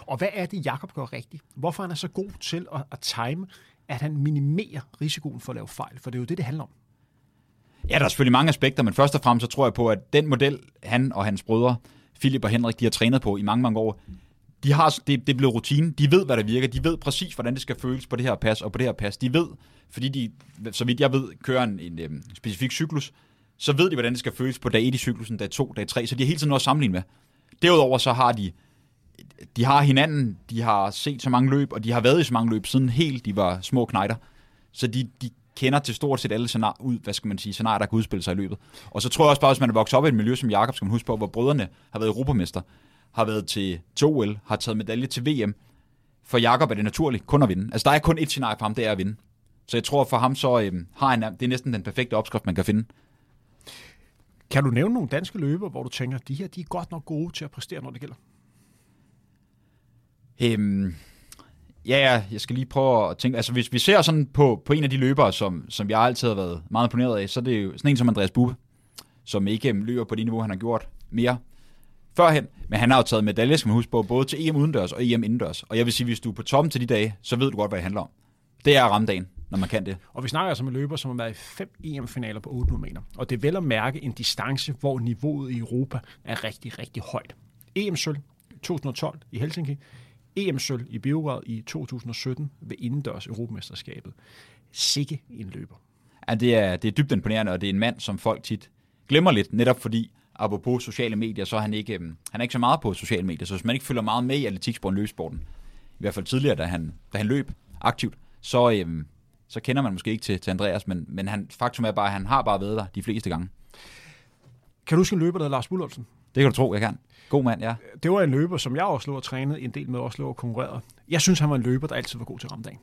Og hvad er det, Jakob gør rigtigt? Hvorfor han er så god til at, at time, at han minimerer risikoen for at lave fejl? For det er jo det, det handler om. Ja, der er selvfølgelig mange aspekter, men først og fremmest så tror jeg på, at den model, han og hans brødre, Philip og Henrik, de har trænet på i mange, mange år, de har, det, det er blevet rutine. De ved, hvad der virker. De ved præcis, hvordan det skal føles på det her pas og på det her pas. De ved, fordi de, så vidt jeg ved, kører en, en, en specifik cyklus, så ved de, hvordan det skal føles på dag 1 i cyklusen, dag 2, dag 3, så de har hele tiden noget at sammenligne med. Derudover så har de de har hinanden, de har set så mange løb, og de har været i så mange løb, siden helt de var små knejder. Så de, de kender til stort set alle scenarier, ud, hvad skal man sige, scenarier, der kan udspille sig i løbet. Og så tror jeg også bare, hvis man er vokset op i et miljø som Jakob, skal man huske på, hvor brødrene har været europamester, har været til, til OL, har taget medalje til VM. For Jakob er det naturligt kun at vinde. Altså, der er kun et scenarie for ham, det er at vinde. Så jeg tror, for ham så øhm, har han, det er næsten den perfekte opskrift, man kan finde. Kan du nævne nogle danske løber, hvor du tænker, de her de er godt nok gode til at præstere, når det gælder? Øhm, ja, ja, jeg skal lige prøve at tænke. Altså, hvis vi ser sådan på, på en af de løbere, som, som jeg altid har været meget imponeret af, så er det jo sådan en som Andreas Bube, som ikke øhm, løber på det niveau, han har gjort mere førhen. Men han har jo taget medaljer, skal man huske på, både til EM udendørs og EM indendørs. Og jeg vil sige, hvis du er på toppen til de dage, så ved du godt, hvad det handler om. Det er at ramme dagen når man kan det. Og vi snakker altså med løber, som har været i fem EM-finaler på 800 meter. Og det er vel at mærke en distance, hvor niveauet i Europa er rigtig, rigtig højt. EM-sølv 2012 i Helsinki, EM-sølv i Beograd i 2017 ved indendørs Europamesterskabet. Sikke en løber. Ja, det er, det er dybt imponerende, og det er en mand, som folk tit glemmer lidt, netop fordi, apropos sociale medier, så er han ikke, øhm, han er ikke så meget på sociale medier, så hvis man ikke følger meget med i atletiksporten løbsporten, i hvert fald tidligere, da han, da han løb aktivt, så, øhm, så kender man måske ikke til, til Andreas, men, men han, faktum er bare, at han har bare været der de fleste gange. Kan du huske en løber, der hedder Lars Bullofsen? Det kan du tro, jeg kan. God mand, ja. Det var en løber, som jeg også lå og trænede en del med, også lå og konkurrerede. Jeg synes, han var en løber, der altid var god til ramdagen.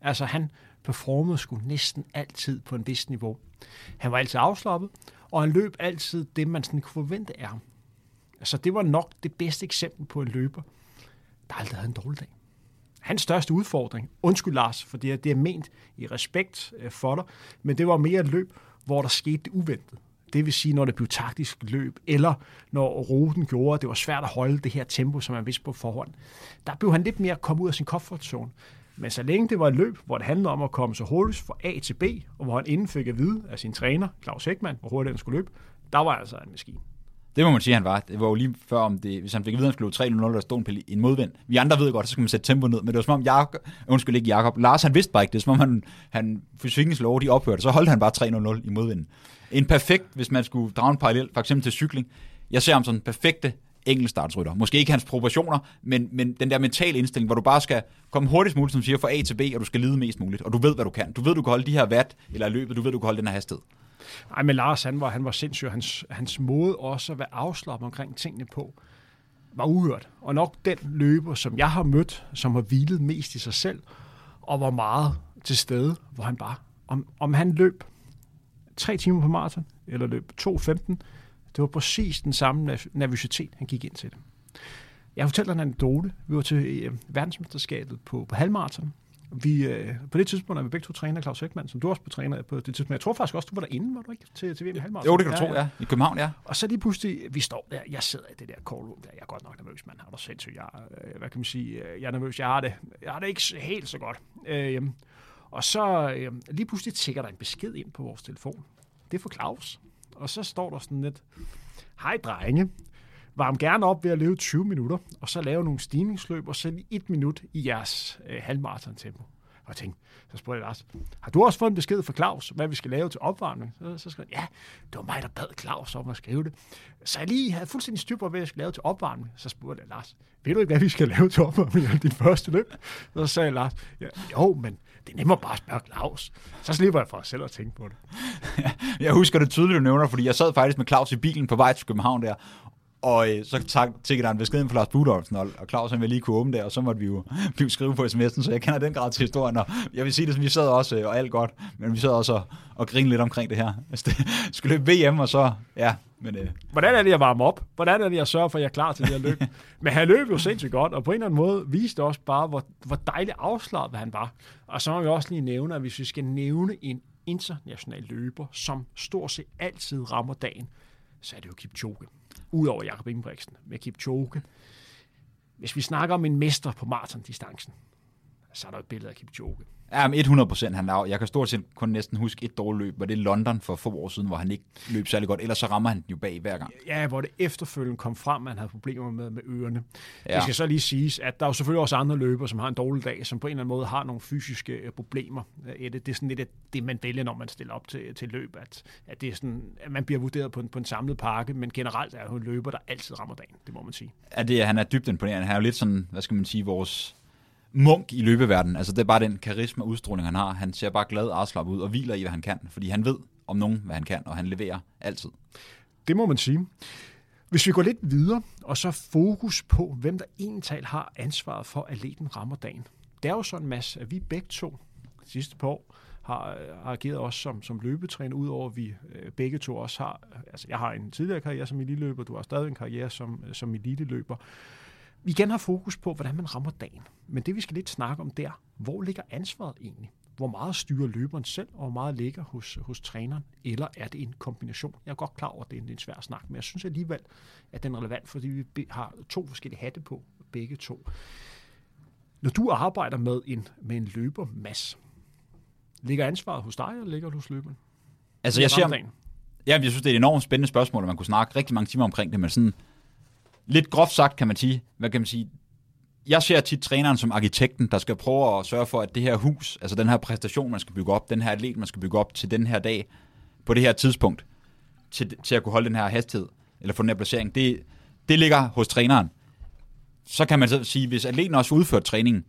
Altså, han performede sgu næsten altid på en vis niveau. Han var altid afslappet, og han løb altid det, man sådan kunne forvente af ham. Altså, det var nok det bedste eksempel på en løber, der aldrig havde en dårlig dag hans største udfordring, undskyld Lars, for det er, det er ment i respekt øh, for dig, men det var mere et løb, hvor der skete det uventede. Det vil sige, når det blev taktisk løb, eller når ruten gjorde, at det var svært at holde det her tempo, som man vidste på forhånd. Der blev han lidt mere kommet ud af sin comfort zone. Men så længe det var et løb, hvor det handlede om at komme så hurtigt fra A til B, og hvor han inden fik at vide af sin træner, Claus Hækman, hvor hurtigt han skulle løbe, der var altså en maskine. Det må man sige, han var. Det var jo lige før, om det, hvis han fik at vide, at han skulle 3-0, der stod en, en modvind. Vi andre ved godt, så skal man sætte tempo ned, men det var som om Jacob, undskyld ikke Jakob, Lars han vidste bare ikke det, som om han, han fysikkens lov, de ophørte, så holdt han bare 3-0 i modvinden. En perfekt, hvis man skulle drage en parallel, for eksempel til cykling. Jeg ser ham som en perfekte enkeltstartsrytter. Måske ikke hans proportioner, men, men den der mentale indstilling, hvor du bare skal komme hurtigst muligt, som siger, fra A til B, og du skal lide mest muligt. Og du ved, hvad du kan. Du ved, du kan holde de her watt, eller løbet, du ved, du kan holde den her hastighed. Nej, men Lars, han var, han var sindssyg. Hans, hans måde også at være afslappet omkring tingene på, var uhørt. Og nok den løber, som jeg har mødt, som har hvilet mest i sig selv, og var meget til stede, hvor han bare, om, om han løb tre timer på maraton, eller løb 2.15, det var præcis den samme nervøsitet, han gik ind til det. Jeg fortæller en anekdote. Vi var til øh, verdensmesterskabet på, på halvmarathon, vi, øh, på det tidspunkt er vi begge to træner, Claus Hækman, som du også på træner på det tidspunkt. Jeg tror faktisk også, du var derinde, var du ikke, til, til VM Halvmarathon? Jo, det kan du ja, tro, ja. I København, ja. Og så lige pludselig, vi står der, jeg sidder i det der call room der, jeg er godt nok nervøs, man har du sindssygt, jeg, øh, hvad kan man sige, øh, jeg er nervøs, jeg har det, jeg har det ikke helt så godt. Øh, og så øh, lige pludselig tækker der en besked ind på vores telefon. Det er for Claus. Og så står der sådan lidt, hej drenge, varm gerne op ved at løbe 20 minutter, og så lave nogle stigningsløb, og sætte et minut i jeres øh, halvmarathon tempo. Og jeg tænkte, så spurgte jeg Lars, har du også fået en besked fra Claus, hvad vi skal lave til opvarmning? Så, så skrev jeg, ja, det var mig, der bad Claus om at skrive det. Så jeg lige havde fuldstændig styr på, hvad jeg skal lave til opvarmning. Så spurgte jeg Lars, ved du ikke, hvad vi skal lave til opvarmning af dit første løb? Så sagde jeg, Lars, ja, jo, men det er nemmere bare at spørge Claus. Så slipper jeg for at selv at tænke på det. jeg husker det tydeligt, du nævner, fordi jeg sad faktisk med Claus i bilen på vej til København der, og øh, så tak, tækkede der en besked fra Lars Budolfsen, og, og Claus han ville lige kunne åbne der, og så måtte vi jo, vi skrive på sms'en, så jeg kender den grad til historien, og jeg vil sige det, vi sad også, øh, og alt godt, men vi sad også og, og grinede lidt omkring det her. Altså, det skulle løbe VM, og så, ja, men... Øh. Hvordan er det, jeg varmer op? Hvordan er det, jeg sørger for, at jeg er klar til det her løb? men han løb jo sindssygt godt, og på en eller anden måde viste også bare, hvor, hvor dejligt afslappet han var. Og så må vi også lige nævne, at hvis vi skal nævne en international løber, som stort set altid rammer dagen, så er det jo Kipchoge udover Jakob Ingebrigtsen med Kipchoge. Hvis vi snakker om en mester på maratondistancen, så er der et billede af Kipchoge. Ja, men 100 procent. Han er, jeg kan stort set kun næsten huske et dårligt løb, og det er London for få år siden, hvor han ikke løb særlig godt. Ellers så rammer han den jo bag hver gang. Ja, hvor det efterfølgende kom frem, at han havde problemer med, med ørerne. Ja. Det skal så lige siges, at der er jo selvfølgelig også andre løbere, som har en dårlig dag, som på en eller anden måde har nogle fysiske øh, problemer. Det, det er sådan lidt det, man vælger, når man stiller op til, til løb, at, at, det er sådan, at man bliver vurderet på en, på en samlet pakke, men generelt er jo en løber, der altid rammer dagen, det må man sige. Ja, det, han er dybt imponerende. Han er jo lidt sådan, hvad skal man sige, vores munk i løbeverdenen. Altså det er bare den karisma udstråling, han har. Han ser bare glad og afslappet ud og hviler i, hvad han kan, fordi han ved om nogen, hvad han kan, og han leverer altid. Det må man sige. Hvis vi går lidt videre, og så fokus på, hvem der egentlig har ansvaret for, at leden rammer dagen. Det er jo sådan, masse, at vi begge to sidste par år har, øh, har ageret også som, som løbetræner, udover at vi øh, begge to også har, altså jeg har en tidligere karriere som eliteløber, du har stadig en karriere som, øh, som eliteløber. Vi igen har fokus på, hvordan man rammer dagen. Men det vi skal lidt snakke om der, hvor ligger ansvaret egentlig? Hvor meget styrer løberen selv, og hvor meget ligger hos, hos træneren? Eller er det en kombination? Jeg er godt klar over, at det er en svær snak, men jeg synes alligevel, at den er relevant, fordi vi har to forskellige hatte på, begge to. Når du arbejder med en, med en løber, Mads, ligger ansvaret hos dig, eller ligger det hos løberen? Altså, jeg ser, ja, jeg synes, det er et enormt spændende spørgsmål, og man kunne snakke rigtig mange timer omkring det, men sådan, lidt groft sagt kan man sige, hvad kan man sige, jeg ser tit træneren som arkitekten, der skal prøve at sørge for, at det her hus, altså den her præstation, man skal bygge op, den her atlet, man skal bygge op til den her dag, på det her tidspunkt, til, til at kunne holde den her hastighed, eller få den her placering, det, det ligger hos træneren. Så kan man så sige, hvis atleten også udfører træningen,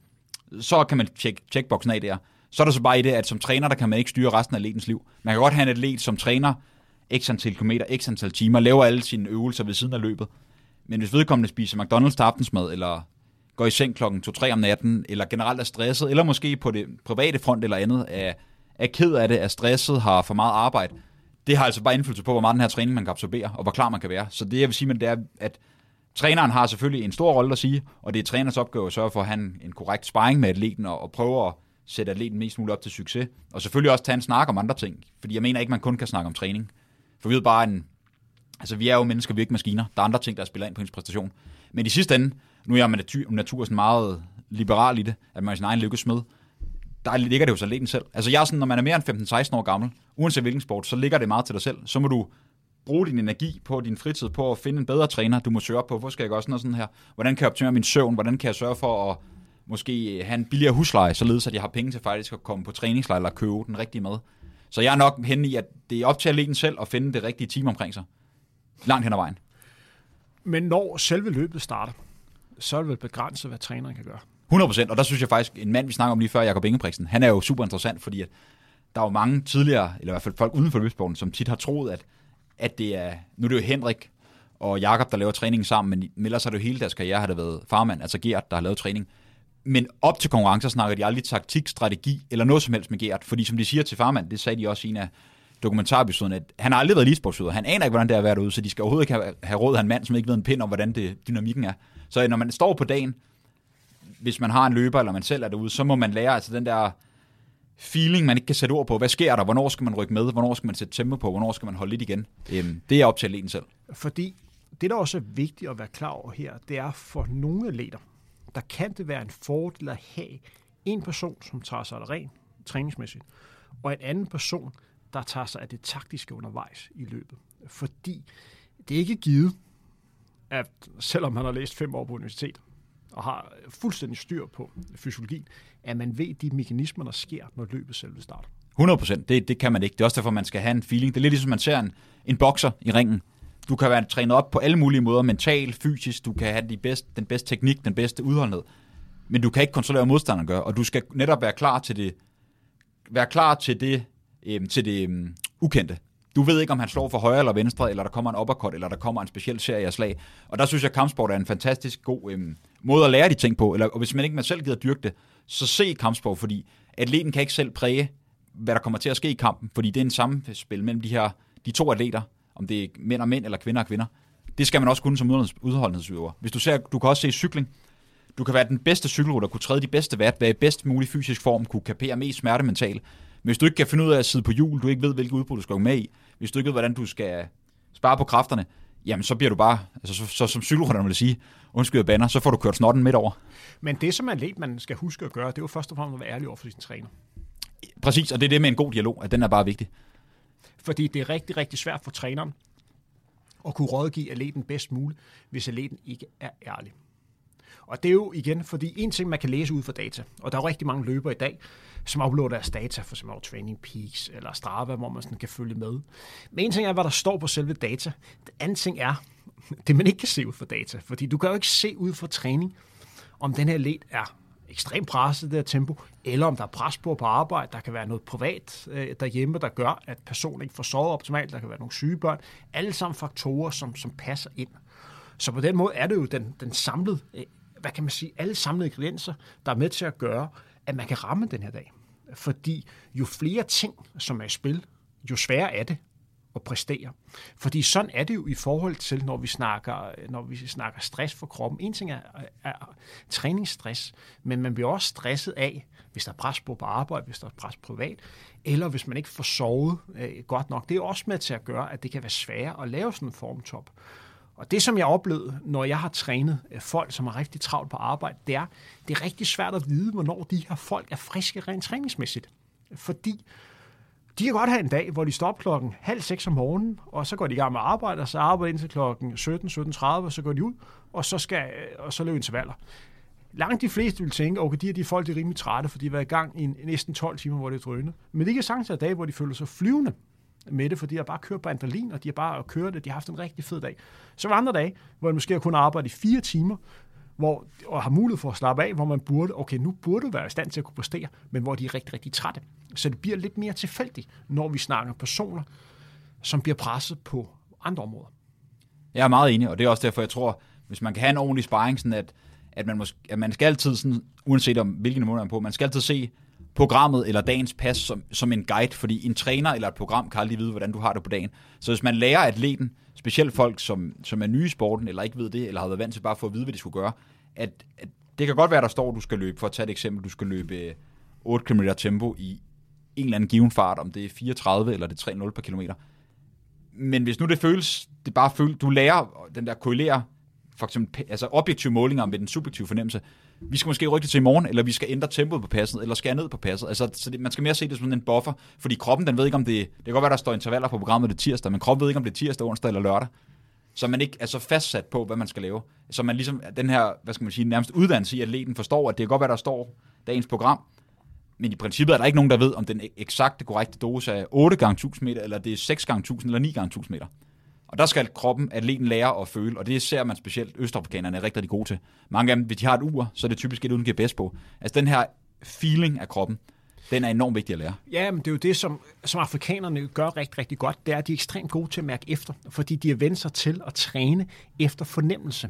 så kan man tjekke checkboxen af der. Så er der så bare i det, at som træner, der kan man ikke styre resten af atletens liv. Man kan godt have en atlet som træner, x antal kilometer, x antal timer, laver alle sine øvelser ved siden af løbet. Men hvis vedkommende spiser McDonald's til aftensmad, eller går i seng klokken 2-3 om natten, eller generelt er stresset, eller måske på det private front eller andet, er, er ked af det, er stresset, har for meget arbejde, det har altså bare indflydelse på, hvor meget den her træning man kan absorbere, og hvor klar man kan være. Så det jeg vil sige med det er, at træneren har selvfølgelig en stor rolle at sige, og det er træners opgave at sørge for at have en, en korrekt sparring med atleten, og, og prøve at sætte atleten mest muligt op til succes. Og selvfølgelig også tage en snak om andre ting, fordi jeg mener ikke, man kun kan snakke om træning. For vi ved bare, en, altså vi er jo mennesker, vi er ikke maskiner. Der er andre ting, der spiller ind på ens præstation. Men i sidste ende, nu er jeg med natur, natur sådan meget liberal i det, at man er sin egen lykkesmed, der ligger det jo så lidt selv. Altså jeg er sådan, når man er mere end 15-16 år gammel, uanset hvilken sport, så ligger det meget til dig selv. Så må du bruge din energi på din fritid på at finde en bedre træner. Du må søge op på, hvor skal jeg gøre sådan noget sådan her? Hvordan kan jeg optimere min søvn? Hvordan kan jeg sørge for at måske have en billigere husleje, således at jeg har penge til faktisk at komme på træningslejr eller købe den rigtige mad. Så jeg er nok henne i, at det er op til atleten selv at finde det rigtige team omkring sig. Langt hen ad vejen. Men når selve løbet starter, så er det vel begrænset, hvad træneren kan gøre. 100 procent, og der synes jeg faktisk, en mand, vi snakker om lige før, Jakob Ingebrigtsen, han er jo super interessant, fordi at der er jo mange tidligere, eller i hvert fald folk uden for løbsporten, som tit har troet, at, at det er, nu er det jo Henrik og Jakob, der laver træningen sammen, men ellers har det jo hele deres karriere, har det været farmand, altså Gert, der har lavet træning. Men op til konkurrencer snakker de aldrig taktik, strategi eller noget som helst med Gert, fordi som de siger til farmand, det sagde de også i en af dokumentarepisoden, at han har aldrig været elitesportsyder. Han aner ikke, hvordan det er at være derude, så de skal overhovedet ikke have, have råd af en mand, som ikke ved en pind om, hvordan det, dynamikken er. Så når man står på dagen, hvis man har en løber, eller man selv er derude, så må man lære altså den der feeling, man ikke kan sætte ord på. Hvad sker der? Hvornår skal man rykke med? Hvornår skal man sætte tempo på? Hvornår skal man holde lidt igen? Øhm, det er op til atleten selv. Fordi det, der også er vigtigt at være klar over her, det er for nogle atleter, der kan det være en fordel at have en person, som tager sig rent træningsmæssigt, og en anden person, der tager sig af det taktiske undervejs i løbet. Fordi det er ikke givet, at selvom man har læst fem år på universitet, og har fuldstændig styr på fysiologien, at man ved de mekanismer, der sker, når løbet selv starter. 100 procent, det, det kan man ikke. Det er også derfor, man skal have en feeling. Det er lidt ligesom, man ser en, en bokser i ringen. Du kan være trænet op på alle mulige måder, mentalt, fysisk, du kan have de bedste, den bedste teknik, den bedste udholdenhed, men du kan ikke kontrollere, hvad modstanderen gør, og du skal netop være klar til det, være klar til det, øhm, til det øhm, ukendte. Du ved ikke, om han slår for højre eller venstre, eller der kommer en uppercut, eller der kommer en speciel serie af slag. Og der synes jeg, at kampsport er en fantastisk god øhm, måde at lære de ting på. Eller, og hvis man ikke man selv gider dyrke det, så se kampsport, fordi atleten kan ikke selv præge, hvad der kommer til at ske i kampen, fordi det er en samspil mellem de her de to atleter, om det er mænd og mænd, eller kvinder og kvinder. Det skal man også kunne som udholdenhedsøver. Hvis du ser, du kan også se cykling. Du kan være den bedste cykelrytter, kunne træde de bedste vat, være i bedst mulig fysisk form, kunne kapere mest smerte mentalt. Hvis du ikke kan finde ud af at sidde på hjul, du ikke ved, hvilket udbrud du skal gå med i, hvis du ikke ved, hvordan du skal spare på kræfterne, jamen så bliver du bare, altså så, så som cykelrytter vil sige, undskyld banner, så får du kørt snotten midt over. Men det, som atlet man skal huske at gøre, det er jo først og fremmest at være ærlig over for sin træner. Præcis, og det er det med en god dialog, at den er bare vigtig. Fordi det er rigtig, rigtig svært for træneren at kunne rådgive atleten bedst muligt, hvis atleten ikke er ærlig. Og det er jo igen, fordi en ting, man kan læse ud fra data, og der er rigtig mange løbere i dag, som uploader deres data, for eksempel over Training Peaks eller Strava, hvor man sådan kan følge med. Men en ting er, hvad der står på selve data. Det anden ting er, det man ikke kan se ud fra data, fordi du kan jo ikke se ud fra træning, om den her led er ekstremt presset, det her tempo, eller om der er pres på på arbejde, der kan være noget privat øh, derhjemme, der gør, at personen ikke får sovet optimalt, der kan være nogle syge børn, alle sammen faktorer, som, som passer ind. Så på den måde er det jo den, den samlede, øh, hvad kan man sige, alle samlede ingredienser, der er med til at gøre, at man kan ramme den her dag. Fordi jo flere ting, som er i spil, jo sværere er det at præstere. Fordi sådan er det jo i forhold til, når vi snakker, når vi snakker stress for kroppen. En ting er, er træningsstress, men man bliver også stresset af, hvis der er pres på på arbejde, hvis der er pres privat, eller hvis man ikke får sovet øh, godt nok. Det er også med til at gøre, at det kan være sværere at lave sådan en formtop. Og det, som jeg oplevede, når jeg har trænet øh, folk, som er rigtig travlt på arbejde, det er, det er rigtig svært at vide, hvornår de her folk er friske rent træningsmæssigt. Fordi de kan godt have en dag, hvor de står op klokken halv seks om morgenen, og så går de i gang med at arbejde, og så arbejder indtil klokken 17, 17.30, og så går de ud, og så, skal, øh, og så løber intervaller. Langt de fleste vil tænke, okay, de her de folk de er rimelig trætte, for de har været i gang i næsten 12 timer, hvor det er drønet. Men det kan sagtens være dage, hvor de føler sig flyvende med det, for de har bare kørt på adrenalin, og de har bare kørt det, de har haft en rigtig fed dag. Så var andre dage, hvor de måske har kun arbejdet i fire timer, hvor, og har mulighed for at slappe af, hvor man burde, okay, nu burde du være i stand til at kunne præstere, men hvor de er rigtig, rigtig trætte. Så det bliver lidt mere tilfældigt, når vi snakker personer, som bliver presset på andre områder. Jeg er meget enig, og det er også derfor, jeg tror, hvis man kan have en ordentlig sparring, sådan at, at, man, måske, at man skal altid, sådan, uanset om hvilken måde man er på, man skal altid se programmet eller dagens pas som, som en guide, fordi en træner eller et program kan aldrig vide, hvordan du har det på dagen. Så hvis man lærer atleten, specielt folk, som, som er nye i sporten, eller ikke ved det, eller har været vant til bare for at vide, hvad de skulle gøre, at, at det kan godt være, der står, at du skal løbe, for at tage et eksempel, du skal løbe øh, 8 km tempo i en eller anden given fart, om det er 34 eller det er 3,0 per kilometer. Men hvis nu det føles, det bare føles, du lærer den der korrelere, for eksempel, altså objektive målinger med den subjektive fornemmelse, vi skal måske rykke det til i morgen, eller vi skal ændre tempoet på passet, eller skære ned på passet. Altså, så det, man skal mere se det som en buffer, fordi kroppen, den ved ikke, om det, det kan godt være, der står intervaller på programmet det tirsdag, men kroppen ved ikke, om det er tirsdag, onsdag eller lørdag. Så man ikke er så fastsat på, hvad man skal lave. Så man ligesom, den her, hvad skal man sige, nærmest uddannelse i, atleten forstår, at det kan godt være, der står dagens program, men i princippet er der ikke nogen, der ved, om den eksakte korrekte dose er 8 gange 1000 meter, eller det er 6 gange 1000 eller 9 gange 1000 meter. Og der skal kroppen, atleten lære at føle, og det ser man specielt østafrikanerne er rigtig, rigtig gode til. Mange af dem, hvis de har et ur, så er det typisk et uden GPS på. Altså den her feeling af kroppen, den er enormt vigtig at lære. Ja, men det er jo det, som, som afrikanerne gør rigtig, rigtig godt. Det er, at de er ekstremt gode til at mærke efter, fordi de er vendt sig til at træne efter fornemmelse.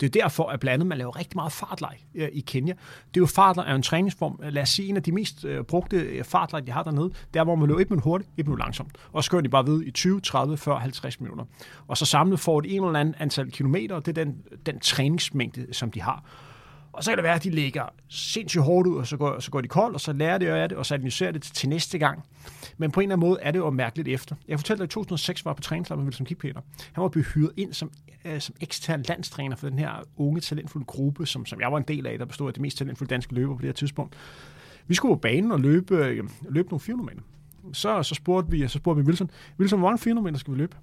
Det er derfor, at blandt andet man laver rigtig meget fartlej øh, i Kenya. Det er jo fartlej er en træningsform. Øh, lad os sige, en af de mest øh, brugte øh, fartlej, de har dernede, der hvor man løber et minut hurtigt, et minut langsomt. Og så kører de bare ved i 20, 30, 40, 50 minutter. Og så samlet får et en eller anden antal kilometer, og det er den, den træningsmængde, som de har. Og så kan det være, at de ligger sindssygt hårdt ud, og så går, så går de kold, og så lærer de af det, og så analyserer det til næste gang. Men på en eller anden måde er det jo mærkeligt efter. Jeg fortalte dig, at i 2006 var på træningslejr med Wilson Kippeter. Han var blevet hyret ind som, øh, som ekstern landstræner for den her unge, talentfulde gruppe, som, som jeg var en del af, der bestod af de mest talentfulde danske løbere på det her tidspunkt. Vi skulle på banen og løbe, øh, løbe nogle 400 meter. Så, så, spurgte vi, så spurgte vi Wilson, Wilson, hvor mange 400 meter skal vi løbe?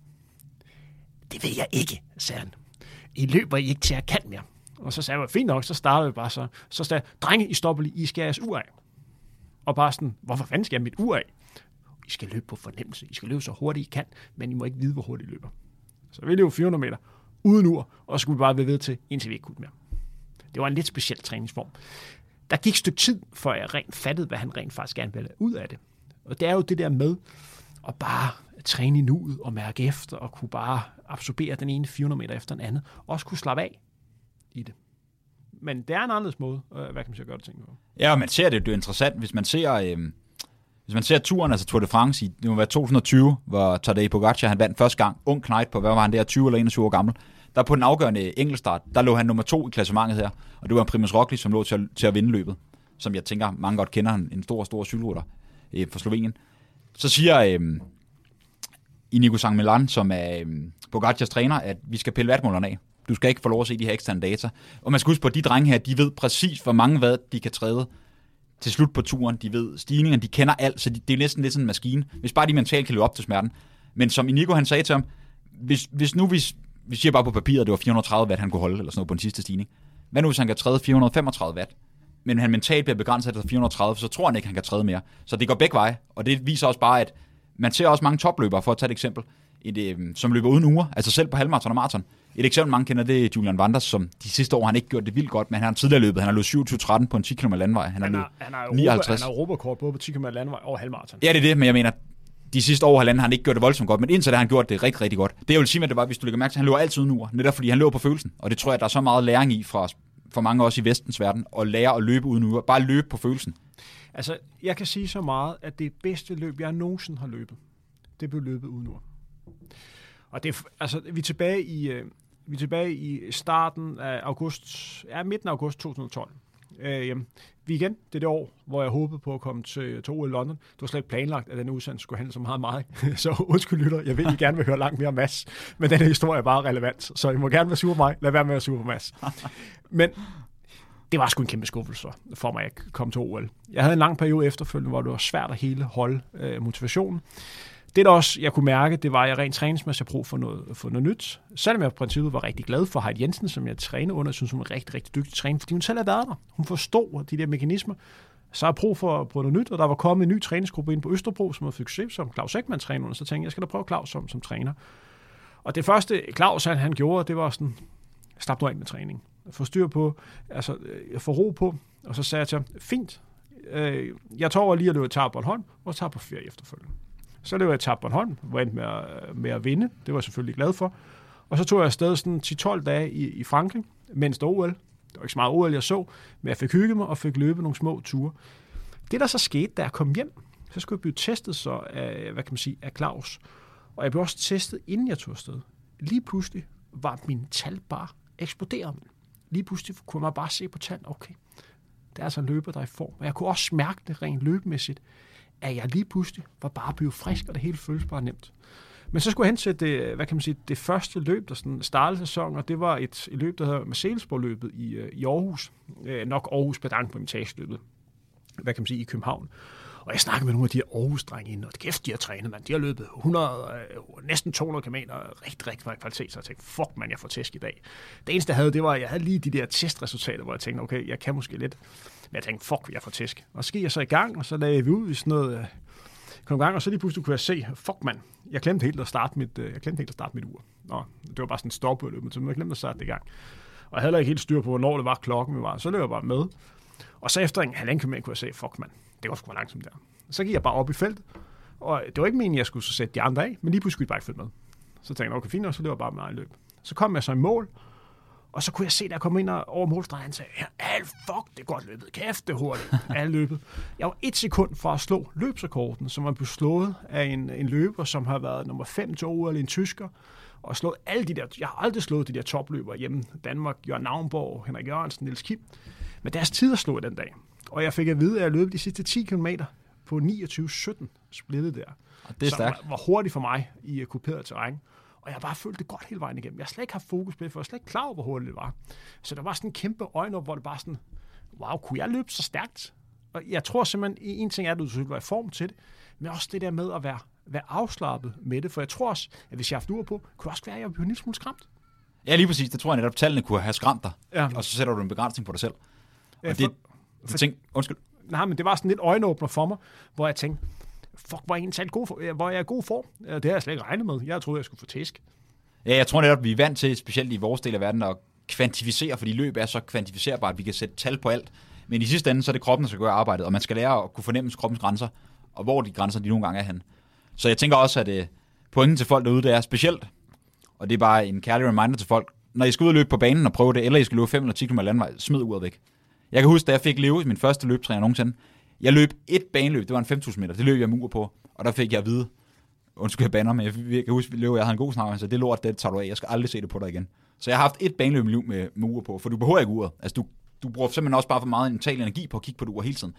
Det ved jeg ikke, sagde han. I løber I ikke til at kan mere. Og så sagde jeg, fint nok, så startede vi bare så. Så sagde jeg, drenge, I stopper lige, I skal jeres ur af. Og bare sådan, hvorfor fanden skal jeg mit ur af? I skal løbe på fornemmelse. I skal løbe så hurtigt I kan, men I må ikke vide, hvor hurtigt I løber. Så vi løb 400 meter uden ur, og så skulle vi bare være ved til, indtil vi ikke kunne mere. Det var en lidt speciel træningsform. Der gik et stykke tid, før jeg rent fattede, hvad han rent faktisk gerne ville ud af det. Og det er jo det der med at bare træne i nuet og mærke efter, og kunne bare absorbere den ene 400 meter efter den anden. Også kunne slappe af i det. Men det er en anderledes måde, øh, hvad kan man sige, gøre det ting på. Ja, og man ser det, det er interessant, hvis man ser, øh, hvis man ser turen, altså Tour de France, i, det må være 2020, hvor Tadej Pogacar, han vandt første gang, ung knight på, hvad var han der, 20 eller 21 år gammel, der på den afgørende enkeltstart, der lå han nummer to i klassementet her, og det var Primus Roglic, som lå til at, til at vinde løbet, som jeg tænker, mange godt kender, han en stor, stor cykelrytter øh, fra Slovenien. Så siger øh, Inigo Sang Milan, som er øh, Pogacars træner, at vi skal pille vatmålerne af. Du skal ikke få lov at se de her eksterne data. Og man skal huske på, at de drenge her, de ved præcis, hvor mange hvad de kan træde til slut på turen. De ved stigningen, de kender alt, så de, det er næsten lidt sådan en maskine. Hvis bare de mentalt kan løbe op til smerten. Men som Inigo han sagde til ham, hvis, hvis nu vi, vi siger bare på papiret, at det var 430 watt, han kunne holde, eller sådan noget på den sidste stigning. Hvad nu, hvis han kan træde 435 watt? Men han mentalt bliver begrænset til 430, så tror han ikke, han kan træde mere. Så det går begge veje, og det viser også bare, at man ser også mange topløbere, for at tage et eksempel, et, øh, som løber uden uger, altså selv på halvmarathon og maraton. Et eksempel, mange kender, det er Julian Wanders, som de sidste år har han ikke gjort det vildt godt, men han har tidligere løbet. Han har løbet 27-13 på en 10 km landvej. Han har, løbet han har, 59. Han har Europakort både på 10 km landvej og halvmarathon. Ja, det er det, men jeg mener, de sidste år halvanden har han ikke gjort det voldsomt godt, men indtil det har han gjort det rigtig, rigtig godt. Det jeg vil sige med det var, hvis du lægger mærke til, at han løber altid uger, netop fordi han løber på følelsen. Og det tror jeg, der er så meget læring i fra, for mange også i vestens verden, at lære at løbe uden uger. Bare løbe på følelsen. Altså, jeg kan sige så meget, at det bedste løb, jeg nogensinde har løbet, det blev løbet uden uger. Og det, altså, vi er tilbage i, øh, vi er tilbage i starten af august, ja, midten af august 2012. Øh, vi igen, det er det år, hvor jeg håbede på at komme til, til OL London. Det var slet ikke planlagt, at den udsendelse skulle handle så meget om mig. så undskyld lytter, jeg ved, I gerne vil høre langt mere om Mads, men den her historie er bare relevant. Så I må gerne være sur på mig, lad være med at være sur på Mads. Men det var sgu en kæmpe skuffelse for mig at komme til OL. Jeg havde en lang periode efterfølgende, hvor det var svært at hele holde øh, motivationen. Det, der også jeg kunne mærke, det var, at jeg rent træningsmæssigt brug for noget, for noget nyt. Selvom jeg i princippet var rigtig glad for Heidi Jensen, som jeg træner under, jeg synes, hun er rigtig, rigtig dygtig træner, fordi hun selv har været der. Hun forstod de der mekanismer. Så har jeg brug for at prøve noget nyt, og der var kommet en ny træningsgruppe ind på Østerbro, som havde fik succes, som Claus Ekman træner under. Så tænkte jeg, jeg skal da prøve Claus som, som træner. Og det første Claus han, han gjorde, det var sådan, slap nu af med træning. Få styr på, altså øh, få ro på, og så sagde jeg til ham, fint, øh, jeg tager over lige at løbe tager Bornholm, og tager på ferie efterfølgende. Så løb jeg tabt Bornholm, var endt med at, med at vinde. Det var jeg selvfølgelig glad for. Og så tog jeg afsted sådan 10-12 dage i, i Frankrig, mens der OL. Det var ikke så meget OL, jeg så, men jeg fik hygget mig og fik løbet nogle små ture. Det, der så skete, da jeg kom hjem, så skulle jeg blive testet så af, hvad kan man sige, af Claus. Og jeg blev også testet, inden jeg tog afsted. Lige pludselig var min tal bare eksploderet. Lige pludselig kunne man bare se på tal, okay, det er altså en løber, der er i form. Og jeg kunne også mærke det rent løbemæssigt at jeg lige pludselig var bare blevet frisk, og det hele føles bare nemt. Men så skulle jeg hen til det, hvad kan man sige, det første løb, der sådan startede sæsonen, og det var et, et løb, der hedder Marcellesborg-løbet i, øh, i Aarhus. Øh, nok Aarhus Pedang på imitageløbet, Hvad kan man sige, i København. Og jeg snakkede med nogle af de her Aarhus-drenge inden, og kæft, de har trænet, mand. De har løbet 100, øh, næsten 200 km, rigtig, rigtig meget kvalitet, så jeg tænkte, fuck man, jeg får tæsk i dag. Det eneste, jeg havde, det var, at jeg havde lige de der testresultater, hvor jeg tænkte, okay, jeg kan måske lidt. Men jeg tænkte, fuck, jeg får tæsk. Og så gik jeg så i gang, og så lagde vi ud i sådan noget, øh, kom i gang, og så lige pludselig kunne jeg se, fuck mand, jeg glemte helt at starte mit, øh, jeg glemte helt at starte mit ur. Nå, det var bare sådan en stop men så jeg glemte at starte det i gang. Og jeg havde heller ikke helt styr på, hvornår det var klokken vi var. Så løb jeg bare med. Og så efter en halvanden kilometer kunne jeg se, fuck mand, det går sgu langsomt der. Så gik jeg bare op i feltet, og det var ikke meningen, at jeg skulle så sætte de andre af, men lige pludselig skulle jeg bare ikke følge med. Så tænkte jeg, okay, fint, og så løb jeg bare med egen løb. Så kom jeg så i mål, og så kunne jeg se, da jeg kom ind over målstregen, han sagde, ja, fuck, det er godt løbet. Kæft, det er hurtigt. Alt løbet. Jeg var et sekund fra at slå løbsrekorden, som var blevet slået af en, en løber, som har været nummer 5 til OL, en tysker, og slået alle de der, jeg har aldrig slået de der topløbere hjemme. Danmark, Jørgen Navnborg, Henrik Jørgensen, Niels Kim. Men deres tider slog den dag. Og jeg fik at vide, at jeg løb de sidste 10 km på 29-17 splittet der. Og det er stærkt. Var, var hurtigt for mig i kuperet terræn. Og jeg har bare følt det godt hele vejen igennem. Jeg har slet ikke haft fokus på det, for jeg var slet ikke klar over, hvor hurtigt det var. Så der var sådan en kæmpe øjne op, hvor det bare sådan, wow, kunne jeg løbe så stærkt? Og jeg tror simpelthen, en ting er, at du skulle være i form til det, men også det der med at være, være afslappet med det. For jeg tror også, at hvis jeg har haft ur på, kunne også være, at jeg blev en lille smule skræmt. Ja, lige præcis. Det tror jeg netop, tallene kunne have skræmt dig. Ja. Og så sætter du en begrænsning på dig selv. Ja, for, det, for, tænk, undskyld. Nej, men det var sådan lidt øjenåbner for mig, hvor jeg tænkte, fuck, hvor er en god for, hvor jeg god for. Det har jeg slet ikke regnet med. Jeg troede, jeg skulle få tæsk. Ja, jeg tror netop, vi er vant til, specielt i vores del af verden, at kvantificere, fordi løb er så kvantificerbart, at vi kan sætte tal på alt. Men i sidste ende, så er det kroppen, der skal gøre arbejdet, og man skal lære at kunne fornemme kroppens grænser, og hvor de grænser, de nogle gange er hen. Så jeg tænker også, at uh, pointen til folk derude, det er specielt, og det er bare en kærlig reminder til folk, når I skal ud og løbe på banen og prøve det, eller I skal løbe 5 eller 10 km landvej, smid uret væk. Jeg kan huske, da jeg fik leve min første løbetræner nogensinde, jeg løb et baneløb, det var en 5.000 meter, det løb jeg mur på, og der fik jeg at vide, undskyld jeg banner, men jeg, jeg kan huske, at jeg havde en god snak, så det lort, det tager du af, jeg skal aldrig se det på dig igen. Så jeg har haft et baneløb i med, med ure på, for du behøver ikke uret. Altså du, du bruger simpelthen også bare for meget mental energi på at kigge på det ur hele tiden.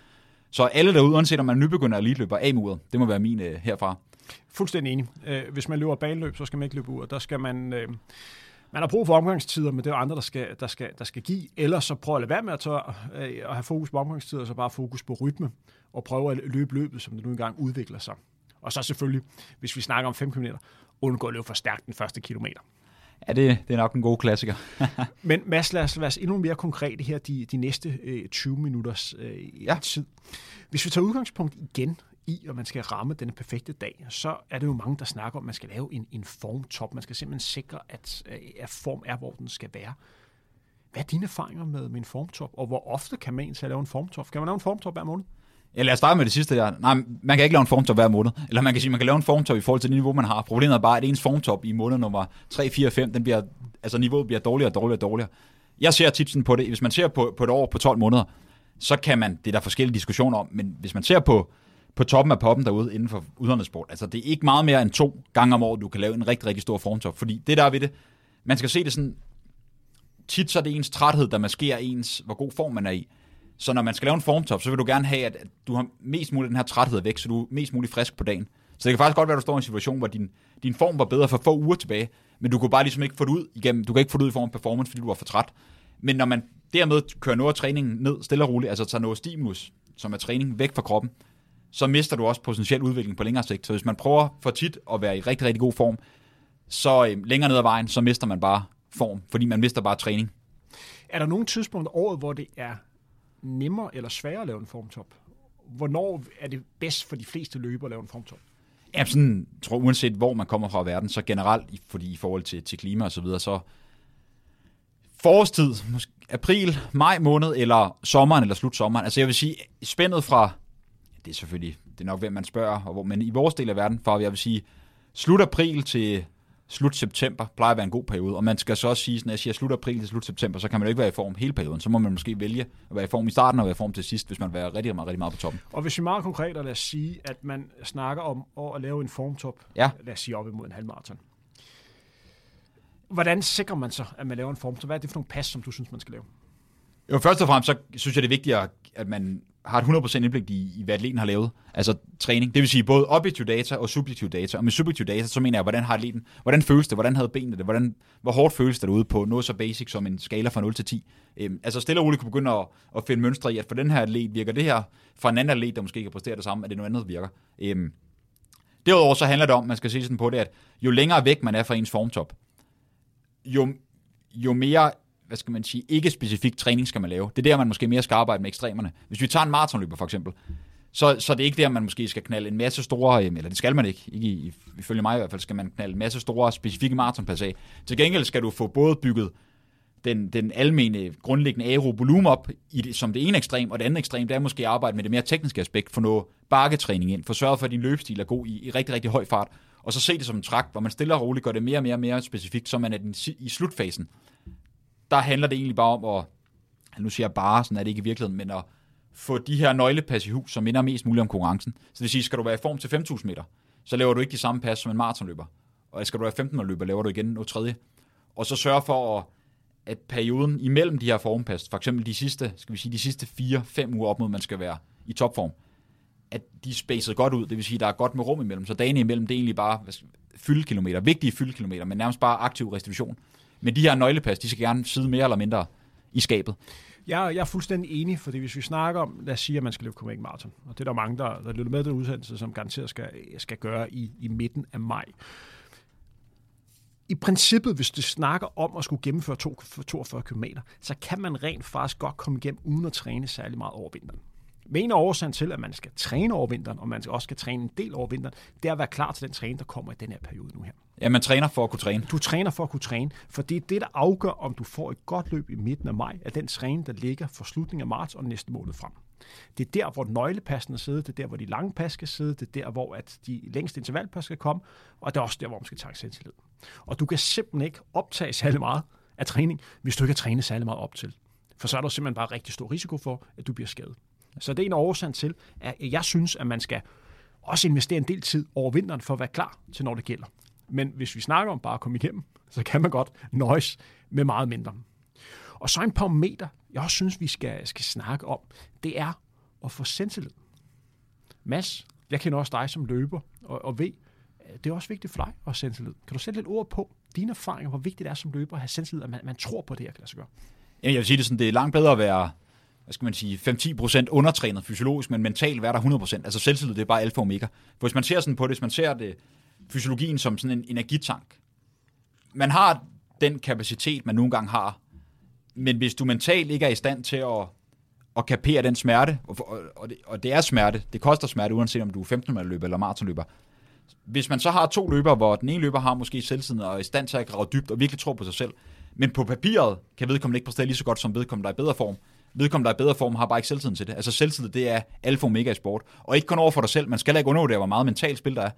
Så alle derude, uanset om man er nybegynder eller løber af med uret, det må være min øh, herfra. Fuldstændig enig. Øh, hvis man løber baneløb, så skal man ikke løbe uret. Der skal man... Øh man har brug for omgangstider, men det er jo andre, der skal, der skal, der skal give. Ellers så prøv at lade være med at, tage, øh, at have fokus på omgangstider, så bare fokus på rytme, og prøve at løbe løbet, som det nu engang udvikler sig. Og så selvfølgelig, hvis vi snakker om 5 km, undgå at løbe for stærkt den første kilometer. Ja, det, det er nok en god klassiker. Men Mads, lad os være endnu mere konkrete her de, de næste øh, 20 minutters øh, ja. tid. Hvis vi tager udgangspunkt igen i, og man skal ramme den perfekte dag, så er det jo mange, der snakker om, at man skal lave en, en formtop. Man skal simpelthen sikre, at, øh, at form er, hvor den skal være. Hvad er dine erfaringer med, med en formtop, og hvor ofte kan man egentlig lave en formtop? Kan man lave en formtop hver måned? Ja, lad os starte med det sidste der. Nej, man kan ikke lave en formtop hver måned. Eller man kan sige, man kan lave en formtop i forhold til det niveau, man har. Problemet er bare, at ens formtop i måned nummer 3, 4, 5, den bliver, altså niveauet bliver dårligere og dårligere og dårligere. Jeg ser tit sådan på det. Hvis man ser på, på et år på 12 måneder, så kan man, det er der forskellige diskussioner om, men hvis man ser på, på toppen af poppen derude inden for udlandssport, altså det er ikke meget mere end to gange om året, du kan lave en rigtig, rigtig stor formtop. Fordi det der er ved det, man skal se det sådan, tit så er det ens træthed, der maskerer ens, hvor god form man er i. Så når man skal lave en formtop, så vil du gerne have, at du har mest muligt den her træthed væk, så du er mest muligt frisk på dagen. Så det kan faktisk godt være, at du står i en situation, hvor din, din form var bedre for få uger tilbage, men du kunne bare ligesom ikke få det ud igennem. Du kan ikke få det ud i form af performance, fordi du var for træt. Men når man dermed kører noget af træningen ned stille og roligt, altså tager noget stimulus, som er træning, væk fra kroppen, så mister du også potentiel udvikling på længere sigt. Så hvis man prøver for tit at være i rigtig, rigtig god form, så øh, længere ned ad vejen, så mister man bare form, fordi man mister bare træning. Er der nogle tidspunkter året, hvor det er nemmere eller sværere at lave en formtop? Hvornår er det bedst for de fleste løbere at lave en formtop? Ja, sådan, tror uanset hvor man kommer fra verden, så generelt, fordi i forhold til, til klima og så videre, så forårstid, måske april, maj måned, eller sommeren eller slut sommeren. Altså jeg vil sige, spændet fra, det er selvfølgelig, det er nok hvem man spørger, og hvor, men i vores del af verden, fra jeg vil sige, slut april til slut september plejer at være en god periode, og man skal så også sige, når jeg siger slut april til slut september, så kan man jo ikke være i form hele perioden. Så må man måske vælge at være i form i starten og være i form til sidst, hvis man vil være rigtig, rigtig, rigtig meget på toppen. Og hvis vi meget konkret lad os sige, at man snakker om at lave en formtop, ja. lad os sige op imod en halvmarathon. Hvordan sikrer man så, at man laver en formtop? Hvad er det for nogle pas, som du synes, man skal lave? Jo, først og fremmest, så synes jeg, det er vigtigt, at man har et 100% indblik i, i, hvad atleten har lavet, altså træning. Det vil sige både objektiv data og subjektiv data. Og med subjektiv data, så mener jeg, hvordan har atleten, hvordan føles det, hvordan havde benene det, hvordan, hvor hårdt føles det derude på noget så basic som en skala fra 0 til 10. Øhm, altså stille og roligt kunne begynde at, at finde mønstre i, at for den her atlet virker det her, for en anden atlet, der måske kan præstere det samme, at det noget andet virker. Øhm, derudover så handler det om, man skal se sådan på det, at jo længere væk man er fra ens formtop, jo, jo mere hvad skal man sige, ikke specifik træning skal man lave. Det er der, man måske mere skal arbejde med ekstremerne. Hvis vi tager en maratonløber for eksempel, så, så det er ikke der, man måske skal knalde en masse store, øhm, eller det skal man ikke, ikke ifølge mig i hvert fald, skal man knalde en masse store, specifikke maratonpas af. Til gengæld skal du få både bygget den, den almene, grundlæggende aerovolumen op i det, som det ene ekstrem, og det andet ekstrem, det er måske at arbejde med det mere tekniske aspekt, for noget bakketræning ind, for sørge for, at din løbestil er god i, i rigtig, rigtig høj fart, og så se det som en trakt, hvor man stille og roligt gør det mere og mere og mere specifikt, så man er den, i slutfasen der handler det egentlig bare om at, nu siger jeg bare, sådan er det ikke i virkeligheden, men at få de her nøglepas i hus, som minder mest muligt om konkurrencen. Så det vil sige, skal du være i form til 5.000 meter, så laver du ikke de samme pas som en maratonløber. Og skal du være 15 løber, laver du igen noget tredje. Og så sørge for, at, at perioden imellem de her formpas, for eksempel de sidste, skal vi sige, de sidste 4-5 uger op mod, man skal være i topform, at de spacet godt ud. Det vil sige, at der er godt med rum imellem. Så dagene imellem, det er egentlig bare fyldekilometer, vigtige fyldekilometer, men nærmest bare aktiv restitution. Men de her nøglepas, de skal gerne sidde mere eller mindre i skabet. Jeg, jeg er fuldstændig enig, fordi hvis vi snakker om, lad os sige, at man skal løbe Copenhagen Marathon, og det er der mange, der, der lytter med den udsendelse, som garanteret skal, skal gøre i, i midten af maj. I princippet, hvis du snakker om at skulle gennemføre 42 km, så kan man rent faktisk godt komme igennem uden at træne særlig meget over vinteren. Men en af årsagen til, at man skal træne over vinteren, og man også skal træne en del over vinteren, det er at være klar til den træning, der kommer i den her periode nu her. Ja, man træner for at kunne træne. Du træner for at kunne træne, for det er det, der afgør, om du får et godt løb i midten af maj, af den træning, der ligger for slutningen af marts og næste måned frem. Det er der, hvor nøglepassene sidder, det er der, hvor de lange pas skal sidde, det er der, hvor at de længste intervallpas skal komme, og det er også der, hvor man skal tage selvtillid. Og du kan simpelthen ikke optage særlig meget af træning, hvis du ikke har trænet særlig meget op til. For så er der simpelthen bare rigtig stor risiko for, at du bliver skadet. Så det er en årsag til, at jeg synes, at man skal også investere en del tid over vinteren for at være klar til, når det gælder. Men hvis vi snakker om bare at komme igennem, så kan man godt nøjes med meget mindre. Og så en parameter, jeg også synes, vi skal, skal snakke om, det er at få selvtillid. Mads, jeg kender også dig som løber, og, og ved, det er også vigtigt for dig at have selvtillid. Kan du sætte lidt ord på, dine erfaringer, hvor vigtigt det er som løber at have selvtillid, at man, man tror på det her kan lade sig gøre? Jamen, jeg vil sige det sådan, det er langt bedre at være hvad skal man sige, 5-10% undertrænet fysiologisk, men mentalt være der 100%. Altså selvtillid, det er bare alfa og omega. For hvis man ser sådan på det, hvis man ser det, fysiologien som sådan en energitank, man har den kapacitet, man nogle gange har, men hvis du mentalt ikke er i stand til at, at kapere den smerte, og, og, det, og det er smerte, det koster smerte, uanset om du er 15 løber eller maratonløber, hvis man så har to løber, hvor den ene løber har måske selvtiden og er i stand til at grave dybt og virkelig tror på sig selv, men på papiret kan vedkommende ikke præstere lige så godt som vedkommende, der er i bedre form, vedkommende, der er i bedre form, har bare ikke selvtiden til det. Altså selvtid, det er alfa og omega i sport. Og ikke kun over for dig selv. Man skal ikke undervurdere, hvor meget mentalt spil der er.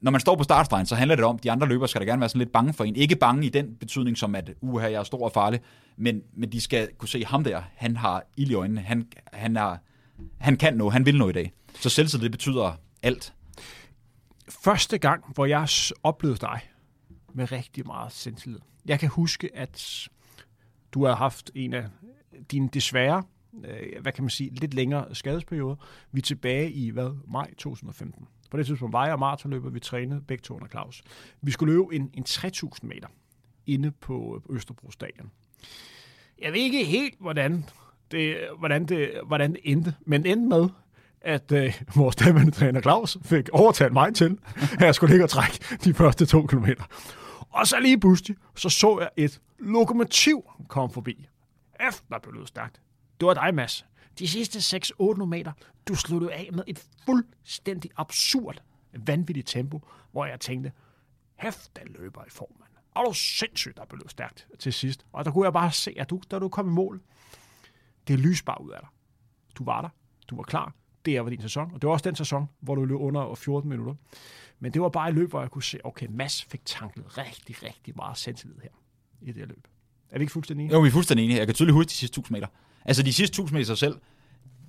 Når man står på startstregen, så handler det om, at de andre løbere skal da gerne være sådan lidt bange for en. Ikke bange i den betydning som, at uha, jeg er stor og farlig, men, men de skal kunne se ham der. Han har ild i øjnene. Han, han, er, han kan noget. Han vil noget i dag. Så selvtid, det betyder alt. Første gang, hvor jeg oplevede dig med rigtig meget selvtillid. Jeg kan huske, at du har haft en af din desværre, øh, hvad kan man sige, lidt længere skadesperiode. Vi er tilbage i, hvad, maj 2015. På det tidspunkt var jeg maratonløber, vi trænede begge to under Claus. Vi skulle løbe en, en 3000 meter inde på Østerbro Stadion. Jeg ved ikke helt, hvordan det, hvordan det, hvordan det endte, men endte med, at øh, vores daværende træner Claus fik overtalt mig til, at jeg skulle ligge og trække de første to kilometer. Og så lige pludselig, så så jeg et lokomotiv komme forbi kæft, der blev stærkt. Det var dig, Mads. De sidste 6-8 meter, du sluttede af med et fuldstændig absurd, vanvittigt tempo, hvor jeg tænkte, hæft, den løber i form, mand. Og du sindssygt, der blev stærkt til sidst. Og der kunne jeg bare se, at du, da du kom i mål, det lys bare ud af dig. Du var der. Du var klar. Det var din sæson. Og det var også den sæson, hvor du løb under 14 minutter. Men det var bare et løb, hvor jeg kunne se, okay, Mads fik tanket rigtig, rigtig meget selvtillid her i det her løb. Er vi ikke fuldstændig enige? Jo, vi er fuldstændig enige. Jeg kan tydeligt huske de sidste 1000 meter. Altså de sidste 1000 meter sig selv,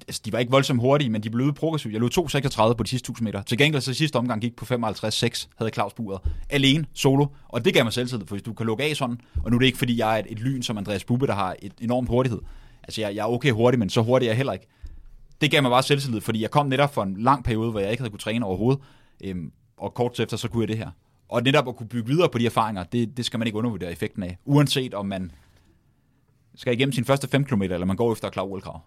altså, de var ikke voldsomt hurtige, men de blev ude progressivt. Jeg løb 2.36 på de sidste 1000 meter. Til gengæld så sidste omgang gik på 55.6, havde Claus buret. Alene, solo. Og det gav mig selvtillid, for hvis du kan lukke af sådan, og nu er det ikke fordi, jeg er et, et lyn som Andreas Bubbe, der har et enormt hurtighed. Altså jeg, jeg er okay hurtig, men så hurtig er jeg heller ikke. Det gav mig bare selvtillid, fordi jeg kom netop for en lang periode, hvor jeg ikke havde kunne træne overhovedet. Øhm, og kort efter, så kunne jeg det her. Og netop at kunne bygge videre på de erfaringer, det, det skal man ikke undervurdere effekten af. Uanset om man skal igennem sin første 5 km, eller man går efter at klare OL-krav.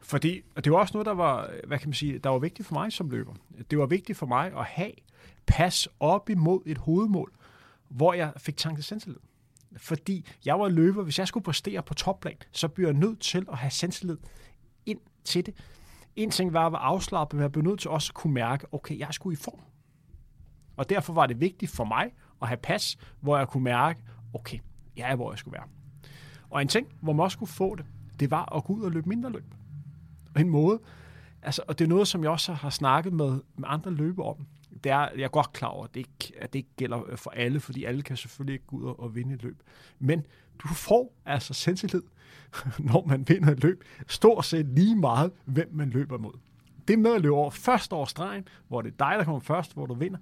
Fordi, og det var også noget, der var, hvad kan man sige, der var vigtigt for mig som løber. Det var vigtigt for mig at have pas op imod et hovedmål, hvor jeg fik tanket selvtillid. Fordi jeg var løber, hvis jeg skulle præstere på topplan, så blev jeg nødt til at have selvtillid ind til det. En ting var at være afslappet, men jeg blev nødt til også at kunne mærke, okay, jeg skulle i form. Og derfor var det vigtigt for mig at have pas, hvor jeg kunne mærke, okay, jeg er, hvor jeg skulle være. Og en ting, hvor man også kunne få det, det var at gå ud og løbe mindre løb. Og en måde, altså, og det er noget, som jeg også har snakket med, med andre løber om. Det er, jeg er godt klar over, at det, ikke, at det ikke gælder for alle, fordi alle kan selvfølgelig ikke gå ud og, og vinde et løb. Men du får altså selvtillid, når man vinder et løb, stort set lige meget, hvem man løber mod. Det med at løbe over første års stregen, hvor det er dig, der kommer først, hvor du vinder,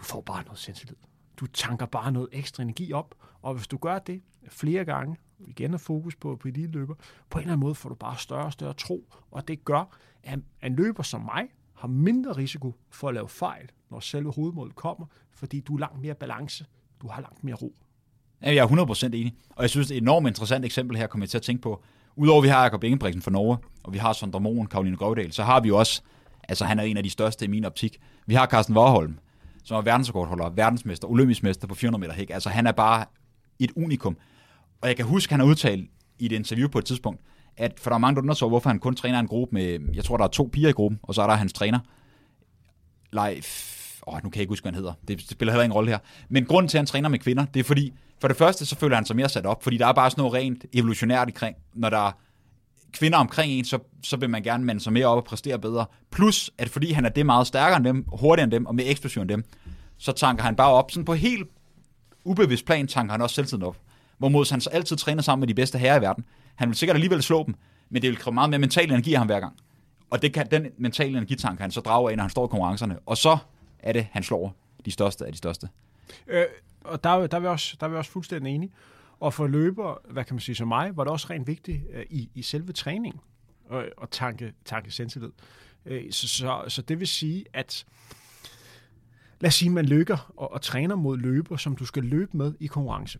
du får bare noget selvtillid. Du tanker bare noget ekstra energi op, og hvis du gør det flere gange, igen er fokus på, på løber, på en eller anden måde får du bare større og større tro, og det gør, at en løber som mig har mindre risiko for at lave fejl, når selve hovedmålet kommer, fordi du er langt mere balance, du har langt mere ro. Ja, jeg er 100% enig, og jeg synes, det er et enormt interessant eksempel her, kommer jeg til at tænke på. Udover at vi har Jacob Ingebrigtsen fra Norge, og vi har Sondre Moen, Karoline Grøvdal, så har vi også, altså han er en af de største i min optik, vi har Carsten Warholm, som er verdensrekordholder, verdensmester, olympisk mester på 400 meter hæk. Altså han er bare et unikum. Og jeg kan huske, han har udtalt i et interview på et tidspunkt, at for der er mange, der undersøger, hvorfor han kun træner en gruppe med, jeg tror, der er to piger i gruppen, og så er der hans træner. Leif, åh, nu kan jeg ikke huske, hvad han hedder. Det spiller heller ingen rolle her. Men grunden til, at han træner med kvinder, det er fordi, for det første, så føler han sig mere sat op, fordi der er bare sådan noget rent evolutionært omkring, når der er kvinder omkring en, så, så vil man gerne mande sig mere op og præstere bedre. Plus, at fordi han er det meget stærkere end dem, hurtigere end dem og mere eksplosiv end dem, så tanker han bare op. Sådan på helt ubevidst plan tanker han også selvtiden op. Hvorimod han så altid træner sammen med de bedste herrer i verden. Han vil sikkert alligevel slå dem, men det vil kræve meget mere mental energi af ham hver gang. Og det kan, den mentale energitank kan han så drage af, når han står i konkurrencerne. Og så er det, han slår de største af de største. Øh, og der, der, er vi også, der er vi også fuldstændig enige. Og for løber, hvad kan man sige som mig, var det også rent vigtigt øh, i, i selve træningen og, og tanke, tanke selvtillid. Øh, så, så, så det vil sige, at lad os sige, man lykker og, og træner mod løber, som du skal løbe med i konkurrence.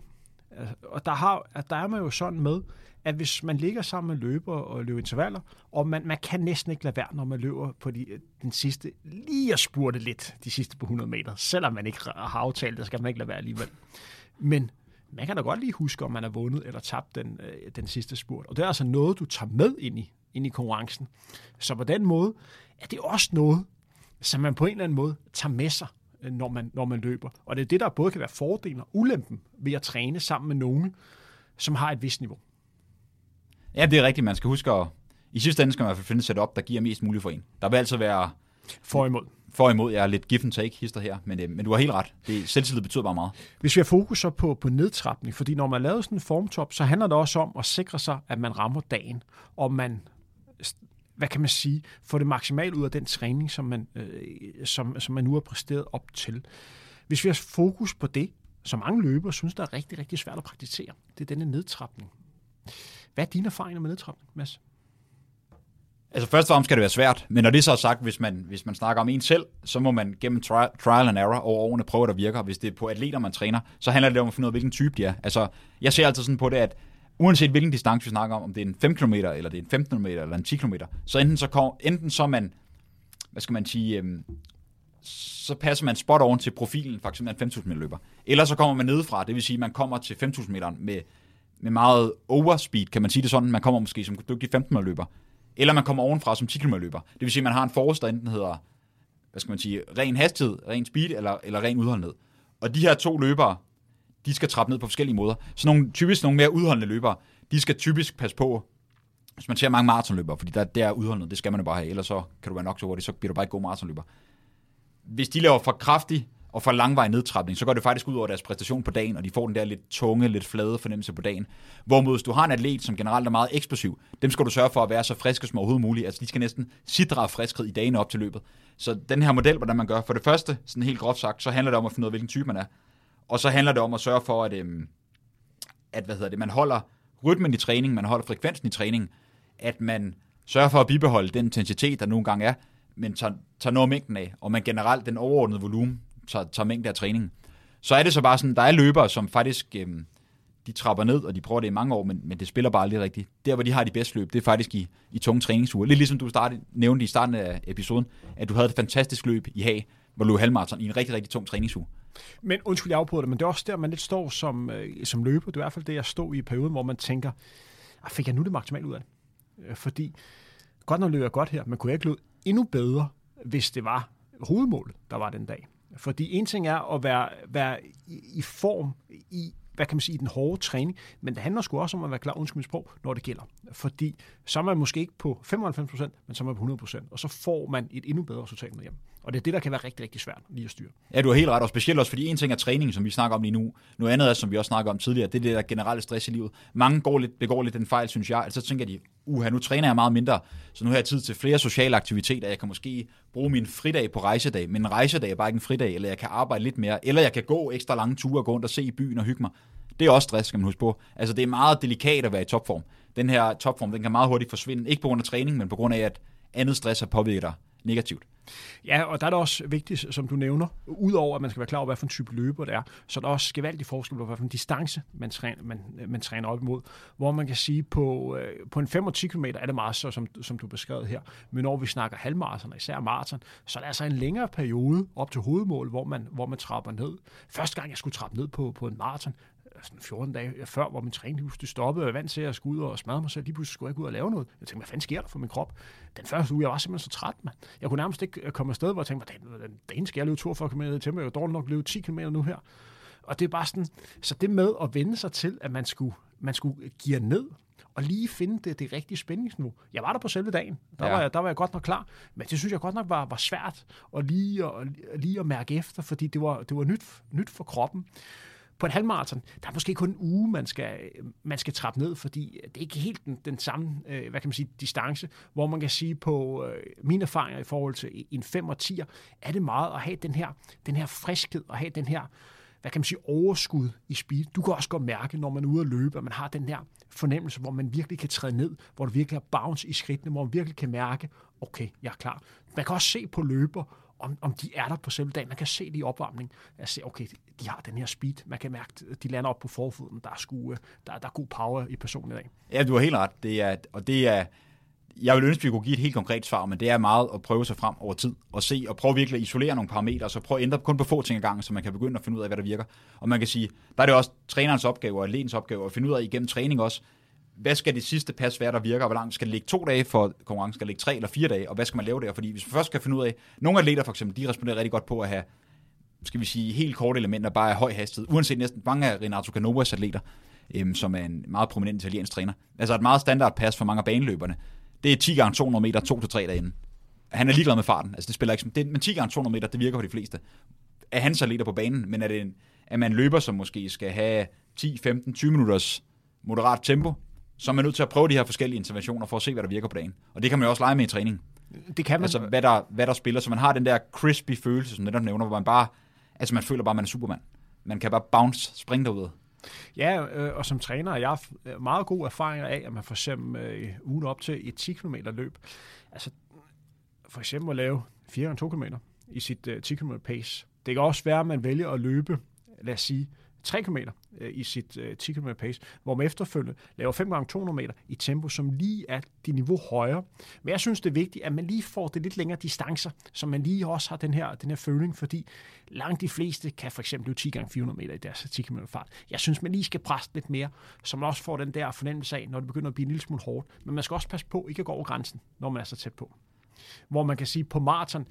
Altså, og der, har, der er man jo sådan med, at hvis man ligger sammen med løber og løber intervaller, og man, man kan næsten ikke lade være, når man løber på de, den sidste, lige at spurte lidt de sidste på 100 meter, selvom man ikke har aftalt det, skal man ikke lade være alligevel. Men man kan da godt lige huske, om man har vundet eller tabt den, øh, den sidste spurt. Og det er altså noget, du tager med ind i, ind i konkurrencen. Så på den måde er det også noget, som man på en eller anden måde tager med sig, øh, når man, når man løber. Og det er det, der både kan være fordelen og ulempen ved at træne sammen med nogen, som har et vist niveau. Ja, det er rigtigt. Man skal huske at... I sidste ende skal man i hvert fald finde et setup, der giver mest muligt for en. Der vil altid være... For imod. For imod. Jeg er lidt give and take hister her, men, øh, men du har helt ret. Det, selvtillid betyder bare meget. Hvis vi har fokus så på, på nedtrapning, fordi når man laver sådan en formtop, så handler det også om at sikre sig, at man rammer dagen, og man hvad kan man sige, få det maksimalt ud af den træning, som man, øh, som, som man nu har præsteret op til. Hvis vi har fokus på det, så mange løbere synes, der er rigtig, rigtig svært at praktisere, det er denne nedtrapning. Hvad er dine erfaringer med nedtrapning, Mads? Altså først og fremmest skal det være svært, men når det så er sagt, hvis man, hvis man snakker om en selv, så må man gennem trial and error over årene prøve, at der virker. Hvis det er på atleter, man træner, så handler det om at finde ud af, hvilken type de er. Altså, jeg ser altid sådan på det, at uanset hvilken distance vi snakker om, om det er en 5 km, eller det er en 15 km, eller en 10 km, så enten så, kom, enten så man, hvad skal man sige, øhm, så passer man spot oven til profilen, for eksempel en 5.000 meter løber. Eller så kommer man nedefra, det vil sige, at man kommer til 5.000 meter med, med meget overspeed, kan man sige det sådan. Man kommer måske som dygtig 15 meter løber. Eller man kommer ovenfra som 10 km løber. Det vil sige, at man har en force, der enten hedder, hvad skal man sige, ren hastighed, ren speed, eller, eller ren udholdenhed. Og de her to løbere, de skal trappe ned på forskellige måder. Så nogle, typisk nogle mere udholdende løbere, de skal typisk passe på, hvis man ser mange maratonløbere, fordi der, der er udholdenhed, det skal man jo bare have, ellers så kan du være nok så hurtigt, så bliver du bare ikke god maratonløber. Hvis de laver for kraftig og for langvej nedtrapning, så går det faktisk ud over deres præstation på dagen, og de får den der lidt tunge, lidt flade fornemmelse på dagen. Hvorimod hvis du har en atlet, som generelt er meget eksplosiv, dem skal du sørge for at være så friske som overhovedet muligt. Altså de skal næsten sidre af friskhed i dagene op til løbet. Så den her model, hvordan man gør, for det første, sådan helt groft sagt, så handler det om at finde ud af, hvilken type man er. Og så handler det om at sørge for, at, øhm, at hvad hedder det, man holder rytmen i træning, man holder frekvensen i træning, at man sørger for at bibeholde den intensitet, der nogle gange er, men tager, tager noget mængden af, og man generelt den overordnede volumen tager, tager mængde af træning. Så er det så bare sådan, der er løbere, som faktisk, øhm, de trapper ned, og de prøver det i mange år, men, men det spiller bare aldrig rigtigt. Der, hvor de har de bedste løb, det er faktisk i, i tunge træningsuger. Lidt ligesom du startede, nævnte i starten af episoden, at du havde et fantastisk løb i Haag, hvor du løb halvmarathon i en rigtig, rigtig tung træningsuge. Men undskyld, jeg afbryder det, men det er også der, man lidt står som, øh, som løber. Det er i hvert fald det, jeg stod i perioden, hvor man tænker, ah, fik jeg nu det maksimalt ud af det? Øh, fordi godt nok løber jeg godt her, men kunne jeg ikke løbe endnu bedre, hvis det var hovedmålet, der var den dag? Fordi en ting er at være, være i, i form i hvad kan man sige, den hårde træning, men det handler sgu også om at være klar, undskyld sprog, når det gælder. Fordi så er man måske ikke på 95%, men så er man på 100%, og så får man et endnu bedre resultat med hjem. Og det er det, der kan være rigtig, rigtig svært lige at styre. Ja, du har helt ret, og specielt også fordi en ting er træning, som vi snakker om lige nu. Noget andet er, som vi også snakker om tidligere, det er det der generelle stress i livet. Mange går lidt, begår lidt den fejl, synes jeg. Altså så tænker de, uha, nu træner jeg meget mindre, så nu har jeg tid til flere sociale aktiviteter. Jeg kan måske bruge min fridag på rejsedag, men en rejsedag er bare ikke en fridag, eller jeg kan arbejde lidt mere, eller jeg kan gå ekstra lange ture og gå rundt og se i byen og hygge mig. Det er også stress, skal man huske på. Altså, det er meget delikat at være i topform. Den her topform, den kan meget hurtigt forsvinde. Ikke på grund af træning, men på grund af, at andet stress har påvirket dig negativt. Ja, og der er det også vigtigt, som du nævner, udover at man skal være klar over, hvad for en type løber det er, så er der også gevaldig forskel på, hvad for en distance man træner, man, man træner op imod. Hvor man kan sige, på, øh, på en 5 og 10 km er det meget så, som, som du beskrev her. Men når vi snakker halvmarathon, især maraton, så er der altså en længere periode op til hovedmål, hvor man, hvor man trapper ned. Første gang, jeg skulle trappe ned på, på en maraton, sådan 14 dage før, hvor min træning pludselig stoppede, og jeg vant til at skulle ud og smadre mig selv. Lige pludselig skulle jeg ikke ud og lave noget. Jeg tænkte, hvad fanden sker der for min krop? Den første uge, jeg var simpelthen så træt, mand. Jeg kunne nærmest ikke øh, komme afsted, hvor jeg tænkte, hvordan den skal jeg løbe 42 km i tempo? Jeg er dårligt nok løbe 10 km nu her. Og det er bare sådan, så det med at vende sig til, at man skulle, man skulle give ned, og lige finde det, det rigtige spændingsniveau. Jeg var der på selve dagen. Der, ja. var jeg, der var jeg godt nok klar. Men det synes jeg godt nok var, var svært at lige, at, lige at mærke efter, fordi det var, det var nyt, nyt for kroppen på en halvmarathon, der er måske kun en uge, man skal, man skal trappe ned, fordi det er ikke helt den, den samme, øh, hvad kan man sige, distance, hvor man kan sige på øh, mine erfaringer i forhold til en 5 og 10, er det meget at have den her, den her friskhed, og have den her, hvad kan man sige, overskud i speed. Du kan også godt mærke, når man er ude at løbe, at man har den her fornemmelse, hvor man virkelig kan træde ned, hvor du virkelig har bounce i skridtene, hvor man virkelig kan mærke, okay, jeg er klar. Man kan også se på løber, om, om de er der på selve dagen. Man kan se det i opvarmning. Jeg ser, okay, de har den her speed. Man kan mærke, de lander op på forfoden. Der er, sku, øh, der, der er god power i personen i dag. Ja, du har helt ret. Det er, og det er, jeg vil ønske, at vi kunne give et helt konkret svar, men det er meget at prøve sig frem over tid og se og prøve virkelig at isolere nogle parametre, og så prøve at ændre kun på få ting ad gangen, så man kan begynde at finde ud af, hvad der virker. Og man kan sige, der er det også trænerens opgave og atletens opgave at finde ud af igennem træning også, hvad skal det sidste pas være, der virker, og hvor langt skal det ligge to dage for konkurrencen, skal det ligge tre eller fire dage, og hvad skal man lave der? Fordi hvis man først skal finde ud af, nogle atleter for eksempel, de responderer rigtig godt på at have, skal vi sige, helt korte elementer, bare af høj hastighed, uanset næsten mange af Renato Canovas atleter, øhm, som er en meget prominent italiensk træner. Altså et meget standard pas for mange af baneløberne, det er 10 gange 200 meter, 2 til 3 derinde. Han er ligeglad med farten, altså det spiller ikke, det, men 10 gange 200 meter, det virker for de fleste. Er han så atleter på banen, men er det en, at man løber, som måske skal have 10, 15, 20 minutters moderat tempo, så er man nødt til at prøve de her forskellige interventioner for at se, hvad der virker på dagen. Og det kan man jo også lege med i træning. Det kan man. Altså, hvad der, hvad der spiller, så man har den der crispy følelse, som netop nævner, hvor man bare, altså man føler bare, at man er supermand. Man kan bare bounce, springe derud. Ja, øh, og som træner jeg har meget gode erfaringer af, at man for eksempel øh, ugen op til et 10 km løb, altså for eksempel at lave 4 gange 2 km i sit øh, 10 km pace. Det kan også være, at man vælger at løbe, lad os sige, 3 km øh, i sit øh, 10 km pace, hvor man efterfølgende laver 5 gange 200 meter i tempo, som lige er det niveau højere. Men jeg synes, det er vigtigt, at man lige får det lidt længere distancer, så man lige også har den her, den her føling, fordi langt de fleste kan for eksempel 10 gange 400 meter i deres 10 km fart. Jeg synes, man lige skal presse lidt mere, så man også får den der fornemmelse af, når det begynder at blive en lille smule hårdt. Men man skal også passe på ikke at gå over grænsen, når man er så tæt på. Hvor man kan sige, på maraton,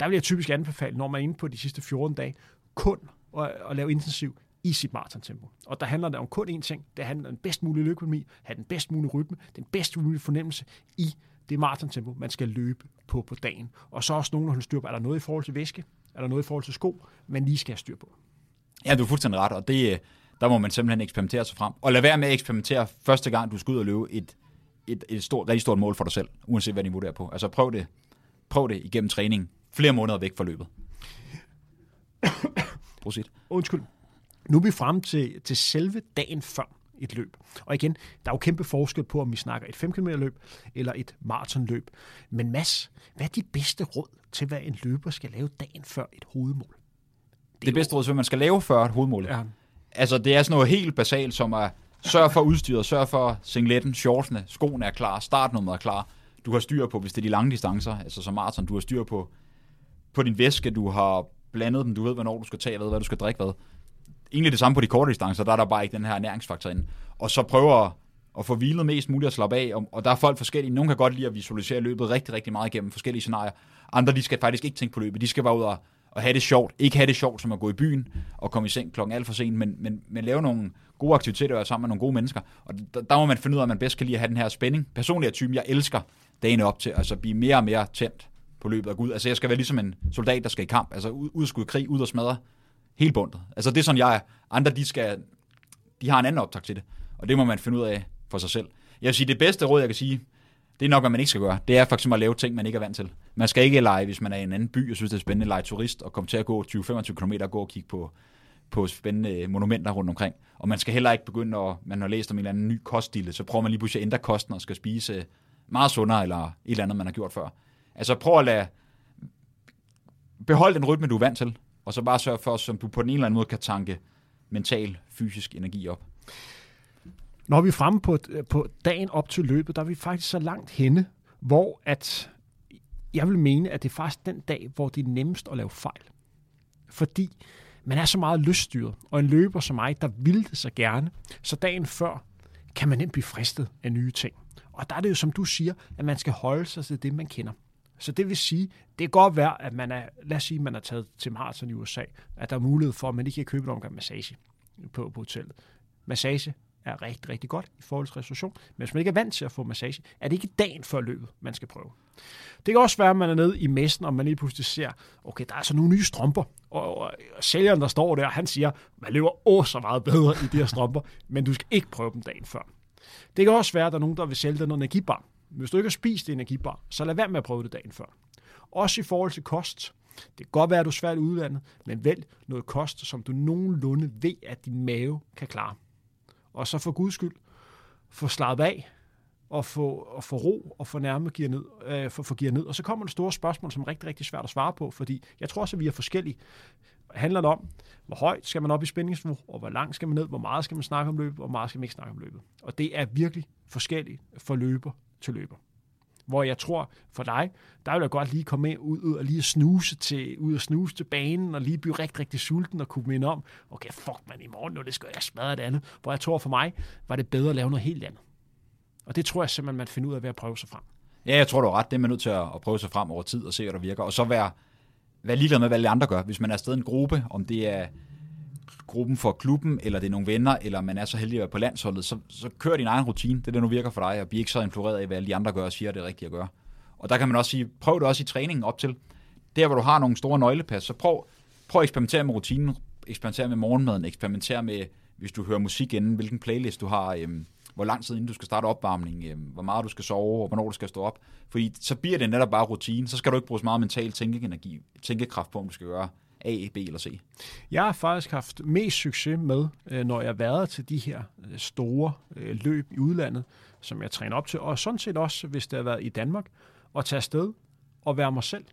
der vil jeg typisk anbefale, når man er inde på de sidste 14 dage, kun at, at lave intensiv i sit maratontempo. Og der handler det om kun én ting. Det handler om den bedst mulige løbeøkonomi, have den bedst mulige rytme, den bedst mulige fornemmelse i det maratontempo, man skal løbe på på dagen. Og så også nogen, der holder styr på, er der noget i forhold til væske? Er der noget i forhold til sko, man lige skal have styr på? Ja, du er fuldstændig ret, og det, der må man simpelthen eksperimentere sig frem. Og lad være med at eksperimentere første gang, du skal ud og løbe et, et, et stort, rigtig stort mål for dig selv, uanset hvad niveau det er på. Altså prøv det, prøv det igennem træning flere måneder væk fra løbet. Prosit. Undskyld. Nu er vi frem til, til selve dagen før et løb. Og igen, der er jo kæmpe forskel på, om vi snakker et 5 km løb eller et maratonløb. Men Mads, hvad er de bedste råd til, hvad en løber skal lave dagen før et hovedmål? Det, det bedste råd til, hvad man skal lave før et hovedmål? Ja. Altså, det er sådan noget helt basalt, som at sørge for udstyret, sørge for singletten, shortsene, skoene er klar, startnummeret er klar. Du har styr på, hvis det er de lange distancer, altså som maraton, du har styr på, på din væske, du har blandet den, du ved, hvornår du skal tage hvad, hvad du skal drikke hvad egentlig det samme på de korte distancer, der er der bare ikke den her næringsfaktor inde. Og så prøver at få hvilet mest muligt at slappe af, og, og der er folk forskellige. Nogle kan godt lide at visualisere løbet rigtig, rigtig meget igennem forskellige scenarier. Andre, de skal faktisk ikke tænke på løbet. De skal bare ud og, og have det sjovt. Ikke have det sjovt som at gå i byen og komme i seng klokken alt for sent, men, men, men lave nogle gode aktiviteter og være sammen med nogle gode mennesker. Og der, der må man finde ud af, at man bedst kan lide at have den her spænding. Personligt er typen, jeg elsker dagene op til, altså blive mere og mere tændt på løbet og Gud. Altså jeg skal være ligesom en soldat, der skal i kamp. Altså ud, ud skulle i krig, ud og smadre Helt bundet. Altså det er sådan, jeg. Andre, de, skal, de har en anden optag til det. Og det må man finde ud af for sig selv. Jeg vil sige, det bedste råd, jeg kan sige, det er nok, hvad man ikke skal gøre. Det er faktisk at lave ting, man ikke er vant til. Man skal ikke lege, hvis man er i en anden by, og synes, det er spændende at lege turist, og komme til at gå 20-25 km og gå og kigge på, på spændende øh, monumenter rundt omkring. Og man skal heller ikke begynde at, man har læst om en eller anden ny kostdille, så prøver man lige pludselig at ændre kosten og skal spise meget sundere, eller et eller andet, man har gjort før. Altså prøv at lade, behold den rytme, du er vant til, og så bare sørge for, at du på den ene eller anden måde kan tanke mental, fysisk energi op. Når vi er fremme på, på dagen op til løbet, der er vi faktisk så langt henne, hvor at jeg vil mene, at det er faktisk den dag, hvor det er nemmest at lave fejl. Fordi man er så meget lyststyret, og en løber som mig, der vil det så gerne, så dagen før kan man nemt blive fristet af nye ting. Og der er det jo, som du siger, at man skal holde sig til det, man kender. Så det vil sige, det kan godt være, at man er, lad os sige, man er taget til maraton i USA, at der er mulighed for, at man ikke kan købe en omgang massage på, på hotellet. Massage er rigtig, rigtig godt i forhold til restauration, men hvis man ikke er vant til at få massage, er det ikke dagen før løbet, man skal prøve. Det kan også være, at man er nede i messen, og man lige pludselig ser, okay, der er så nogle nye strømper, og, og, og sælgeren, der står der, han siger, man løber åh så meget bedre i de her strømper, men du skal ikke prøve dem dagen før. Det kan også være, at der er nogen, der vil sælge dig noget energibar, hvis du ikke har spist energibar, så lad være med at prøve det dagen før. Også i forhold til kost. Det kan godt være, at du er svært udlandet, men vælg noget kost, som du nogenlunde ved, at din mave kan klare. Og så for guds skyld, få slappet af, og få, og få ro og få nærme gear ned, øh, for, for gear ned. Og så kommer det store spørgsmål, som er rigtig, rigtig svært at svare på, fordi jeg tror også, at vi er forskellige. Handler det om, hvor højt skal man op i spændingsniveau, og hvor langt skal man ned, hvor meget skal man snakke om løbet, og hvor meget skal man ikke snakke om løbet. Og det er virkelig forskelligt for løber til løber. Hvor jeg tror, for dig, der vil jeg godt lige komme med ud, ud og lige snuse til, ud og snuse til banen, og lige blive rigtig, rigtig sulten og kunne minde om, okay, fuck man, i morgen, nu det skal jeg smadre det andet. Hvor jeg tror for mig, var det bedre at lave noget helt andet. Og det tror jeg simpelthen, man finder ud af ved at prøve sig frem. Ja, jeg tror, du har ret. Det er man nødt til at prøve sig frem over tid og se, hvad der virker. Og så være, være ligeglad med, hvad alle andre gør. Hvis man er afsted i en gruppe, om det er gruppen for klubben, eller det er nogle venner, eller man er så heldig at være på landsholdet, så, så kør din egen rutine. Det er det, nu virker for dig, og bliver ikke så influeret af, hvad alle de andre gør og siger, at det er rigtigt at gøre. Og der kan man også sige, prøv det også i træningen op til. Der, hvor du har nogle store nøglepas, så prøv, prøv at eksperimentere med rutinen, eksperimentere med morgenmaden, eksperimentere med, hvis du hører musik inden, hvilken playlist du har, øhm, hvor lang tid inden du skal starte opvarmning, øhm, hvor meget du skal sove, og hvornår du skal stå op. Fordi så bliver det netop bare rutine, så skal du ikke bruge så meget mental tænkeenergi, tænkekraft på, om du skal gøre A, B eller C? Jeg har faktisk haft mest succes med, øh, når jeg har været til de her øh, store øh, løb i udlandet, som jeg træner op til, og sådan set også, hvis det har været i Danmark, at tage afsted og være mig selv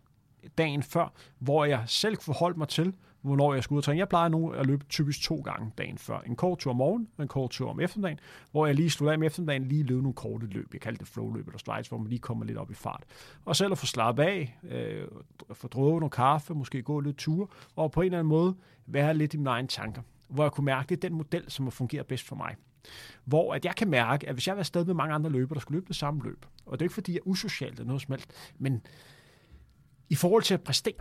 dagen før, hvor jeg selv kunne forholde mig til, hvornår jeg skal ud og træne. Jeg plejer nu at løbe typisk to gange dagen før. En kort tur om morgenen og en kort tur om eftermiddagen, hvor jeg lige slutter af med eftermiddagen, lige løbe nogle korte løb. Jeg kalder det flowløb eller slides, hvor man lige kommer lidt op i fart. Og selv at få slappet af, øh, få drukket noget kaffe, måske gå lidt tur, og på en eller anden måde være lidt i mine egne tanker. Hvor jeg kunne mærke, at det er den model, som har fungeret bedst for mig. Hvor at jeg kan mærke, at hvis jeg var afsted med mange andre løbere, der skulle løbe det samme løb, og det er ikke fordi, jeg er usocial eller noget smalt, men i forhold til at præstere,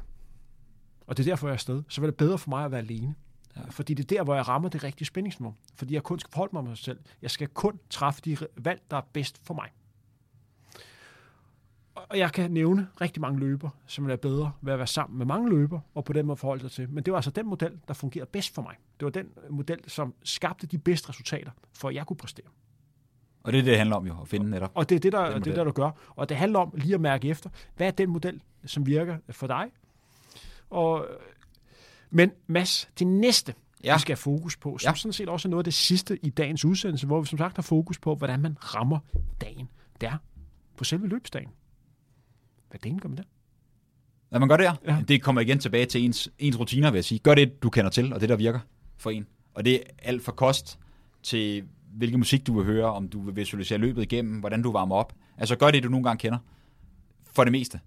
og det er derfor, jeg er afsted. Så er det bedre for mig at være alene. Ja. Fordi det er der, hvor jeg rammer det rigtige spændingsniveau. Fordi jeg kun skal forholde mig med mig selv. Jeg skal kun træffe de valg, der er bedst for mig. Og jeg kan nævne rigtig mange løber, som er bedre ved at være sammen med mange løber, og på den måde forholde sig til. Men det var altså den model, der fungerede bedst for mig. Det var den model, som skabte de bedste resultater, for at jeg kunne præstere. Og det er det, det handler om jo, at finde netop. Og det er det, der, det, der, du gør. Og det handler om lige at mærke efter, hvad er den model, som virker for dig, og, men Mads, det næste, ja. vi skal have fokus på, som ja. sådan set også er noget af det sidste i dagens udsendelse, hvor vi som sagt har fokus på, hvordan man rammer dagen der på selve løbsdagen. Hvad det gør man der? Hvad man gør det, ja. Det kommer igen tilbage til ens, ens rutiner, vil jeg sige. Gør det, du kender til, og det, der virker for en. Og det er alt fra kost til hvilken musik du vil høre, om du vil visualisere løbet igennem, hvordan du varmer op. Altså gør det, du nogle gange kender. For det meste.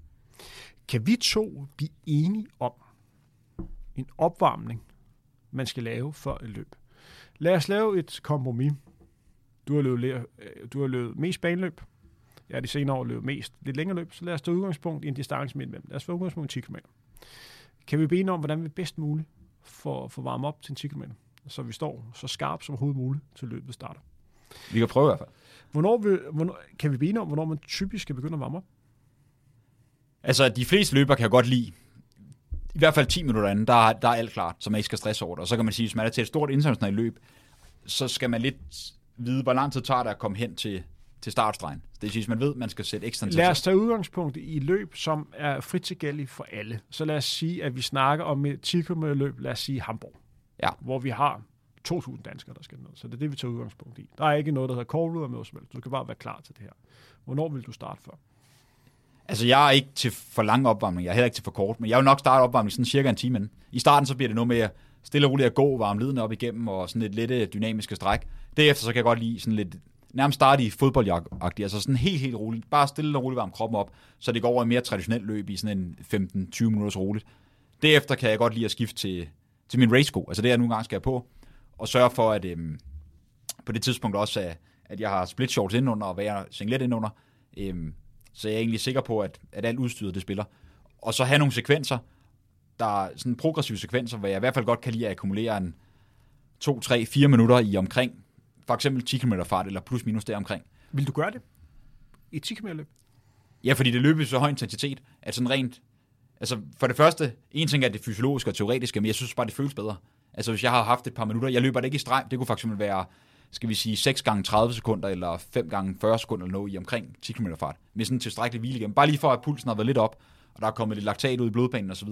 Kan vi to blive enige om en opvarmning, man skal lave før et løb? Lad os lave et kompromis. Du har løbet, øh, du har løbet mest baneløb. Jeg har de senere år løbet mest lidt længere løb, så lad os tage udgangspunkt i en distance midt imellem. Lad os få udgangspunkt i 10 km. Kan vi bede om, hvordan vi bedst muligt får, får varme op til en 10 km, så vi står så skarpt som overhovedet muligt til løbet starter? Vi kan prøve i hvert fald. Hvornår, vil, hvornår, kan vi bede om, hvornår man typisk skal begynde at varme op? Altså, de fleste løber kan jeg godt lide. I hvert fald 10 minutter inden, der, der er alt klart, så man ikke skal stresse over det. Og så kan man sige, hvis man er til et stort internationalt løb, så skal man lidt vide, hvor lang tid tager det at komme hen til, til startstregen. Det vil sige, man ved, at man skal sætte ekstra Lad os tage udgangspunkt i løb, som er frit tilgængeligt for alle. Så lad os sige, at vi snakker om et 10 løb, lad os sige Hamburg, ja. hvor vi har 2.000 danskere, der skal med. Så det er det, vi tager udgangspunkt i. Der er ikke noget, der hedder call med os. Du skal bare være klar til det her. Hvornår vil du starte før? Altså, jeg er ikke til for lang opvarmning, jeg er heller ikke til for kort, men jeg vil nok starte opvarmning sådan cirka en time inden. I starten så bliver det noget mere stille og roligt at gå, varme lidende op igennem, og sådan lidt lette dynamiske stræk. Derefter så kan jeg godt lide sådan lidt, nærmest starte i fodboldjagtigt, altså sådan helt, helt roligt. Bare stille og roligt varme kroppen op, så det går over i mere traditionelt løb i sådan en 15-20 minutters roligt. Derefter kan jeg godt lide at skifte til, til min race-sko, altså det jeg nogle gange skal have på, og sørge for, at øhm, på det tidspunkt også, at, at jeg har split shorts indenunder og være singlet indenunder, øhm, så jeg er egentlig sikker på, at, at alt udstyret det spiller. Og så have nogle sekvenser, der er sådan progressive sekvenser, hvor jeg i hvert fald godt kan lide at akkumulere en 2, 3, 4 minutter i omkring, for eksempel 10 km fart, eller plus minus deromkring. Vil du gøre det? I 10 km løb? Ja, fordi det løber så høj intensitet, at sådan rent, altså for det første, en ting er det fysiologiske og teoretiske, men jeg synes bare, det føles bedre. Altså hvis jeg har haft et par minutter, jeg løber det ikke i streg, det kunne faktisk være skal vi sige, 6 gange 30 sekunder, eller 5 gange 40 sekunder, eller noget i omkring 10 km fart, med sådan en tilstrækkelig hvile igennem. Bare lige for, at pulsen har været lidt op, og der er kommet lidt laktat ud i blodbanen osv.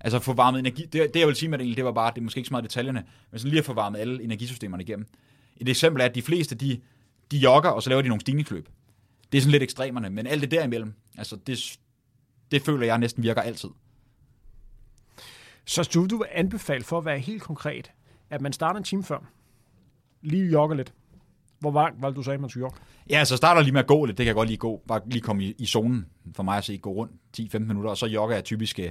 Altså få varmet energi, det, det jeg vil sige med det, det var bare, det er måske ikke så meget detaljerne, men sådan lige at få varmet alle energisystemerne igennem. Et eksempel er, at de fleste, de, de jogger, og så laver de nogle stigningsløb. det er sådan lidt ekstremerne, men alt det derimellem, altså det, det føler jeg næsten virker altid. Så du, du vil anbefale, for at være helt konkret, at man starter en time før, lige jogger lidt. Hvor langt var det, du sagde, man skulle jogge? Ja, så starter lige med at gå lidt. Det kan jeg godt lige gå. Bare lige komme i, i zonen for mig at se. Gå rundt 10-15 minutter, og så jogger jeg typisk... øh,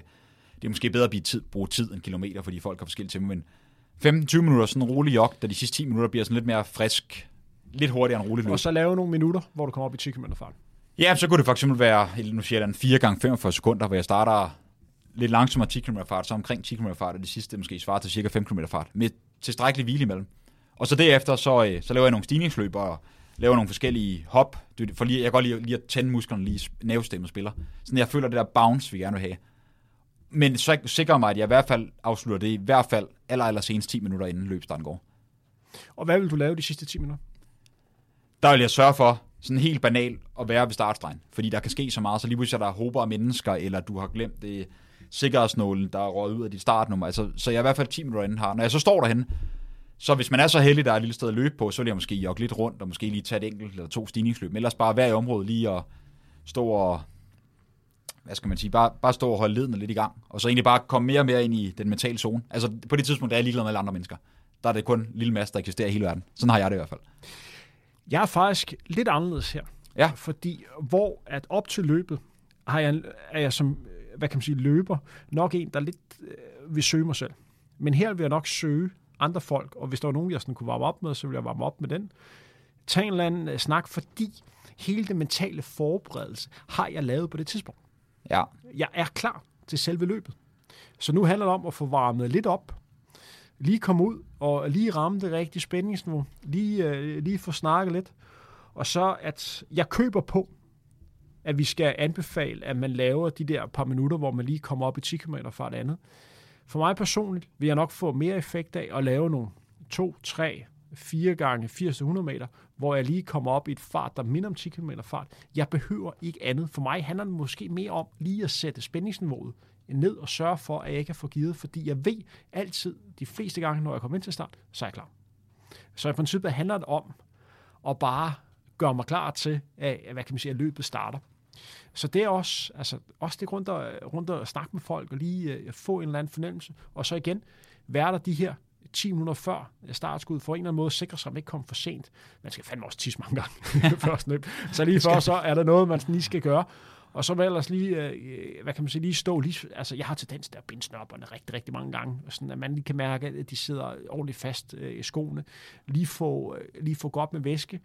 Det er måske bedre at blive tid, bruge tid end kilometer, fordi folk har forskellige tempo, men 15-20 minutter sådan en rolig jog, da de sidste 10 minutter bliver sådan lidt mere frisk, lidt hurtigere end rolig løb. Og så lave nogle minutter, hvor du kommer op i 10 km fart. Ja, så kunne det for eksempel være, nu siger jeg den 4 gange 45 sekunder, hvor jeg starter lidt langsommere 10 km fart, så omkring 10 km fart, og det sidste måske svarer til cirka 5 km fart, med tilstrækkelig hvile imellem. Og så derefter, så, øh, så laver jeg nogle stigningsløb og laver nogle forskellige hop, for lige, jeg kan godt lide, lige at tænde musklerne, lige nervestemmet spiller. Sådan jeg føler det der bounce, vi gerne vil have. Men så sikrer mig, at jeg i hvert fald afslutter det i hvert fald aller, aller senest 10 minutter inden løbstarten går. Og hvad vil du lave de sidste 10 minutter? der vil jeg sørge for, sådan helt banalt, at være ved startstregen. Fordi der kan ske så meget, så lige pludselig er der håber af mennesker, eller du har glemt det sikkerhedsnålen, der er røget ud af dit startnummer. Altså, så jeg i hvert fald 10 minutter inden har. Når jeg så står derhen, så hvis man er så heldig, der er et lille sted at løbe på, så vil jeg måske jogge lidt rundt, og måske lige tage et enkelt eller to stigningsløb. Men ellers bare være i området lige og stå og hvad skal man sige, bare, bare stå og holde ledene lidt i gang, og så egentlig bare komme mere og mere ind i den mentale zone. Altså på det tidspunkt, der er jeg ligeglad med alle andre mennesker. Der er det kun lille masse, der eksisterer i hele verden. Sådan har jeg det i hvert fald. Jeg er faktisk lidt anderledes her. Ja. Fordi hvor at op til løbet, har jeg, er jeg som, hvad kan man sige, løber, nok en, der lidt øh, vil søge mig selv. Men her vil jeg nok søge andre folk, og hvis der var nogen, jeg sådan kunne varme op med, så ville jeg varme op med den. Tag en eller anden øh, snak, fordi hele den mentale forberedelse har jeg lavet på det tidspunkt. Ja, Jeg er klar til selve løbet. Så nu handler det om at få varmet lidt op, lige komme ud og lige ramme det rigtige spændingsniveau, lige, øh, lige få snakket lidt, og så at jeg køber på, at vi skal anbefale, at man laver de der par minutter, hvor man lige kommer op i 10 km fra det andet. For mig personligt vil jeg nok få mere effekt af at lave nogle 2, 3, 4 gange 80-100 meter, hvor jeg lige kommer op i et fart, der minder om 10 km fart. Jeg behøver ikke andet. For mig handler det måske mere om lige at sætte spændingsniveauet ned og sørge for, at jeg ikke er for givet, fordi jeg ved altid, de fleste gange, når jeg kommer ind til start, så er jeg klar. Så i princippet handler det om at bare gøre mig klar til, at, hvad kan man sige, at løbet starter. Så det er også, altså, også det rundt og, rundt og snakke med folk og lige uh, få en eller anden fornemmelse. Og så igen, være der de her 10 minutter før øh, startskud, for en eller anden måde sikre sig, at man ikke kommer for sent. Man skal fandme også tisse mange gange først løb. Så lige før, så er der noget, man lige skal gøre. Og så vil ellers lige, øh, hvad kan man sige, lige stå, lige, altså jeg har tendens til at binde snørberne rigtig, rigtig mange gange, sådan at man lige kan mærke, at de sidder ordentligt fast øh, i skoene. Lige få, øh, lige få godt med væske,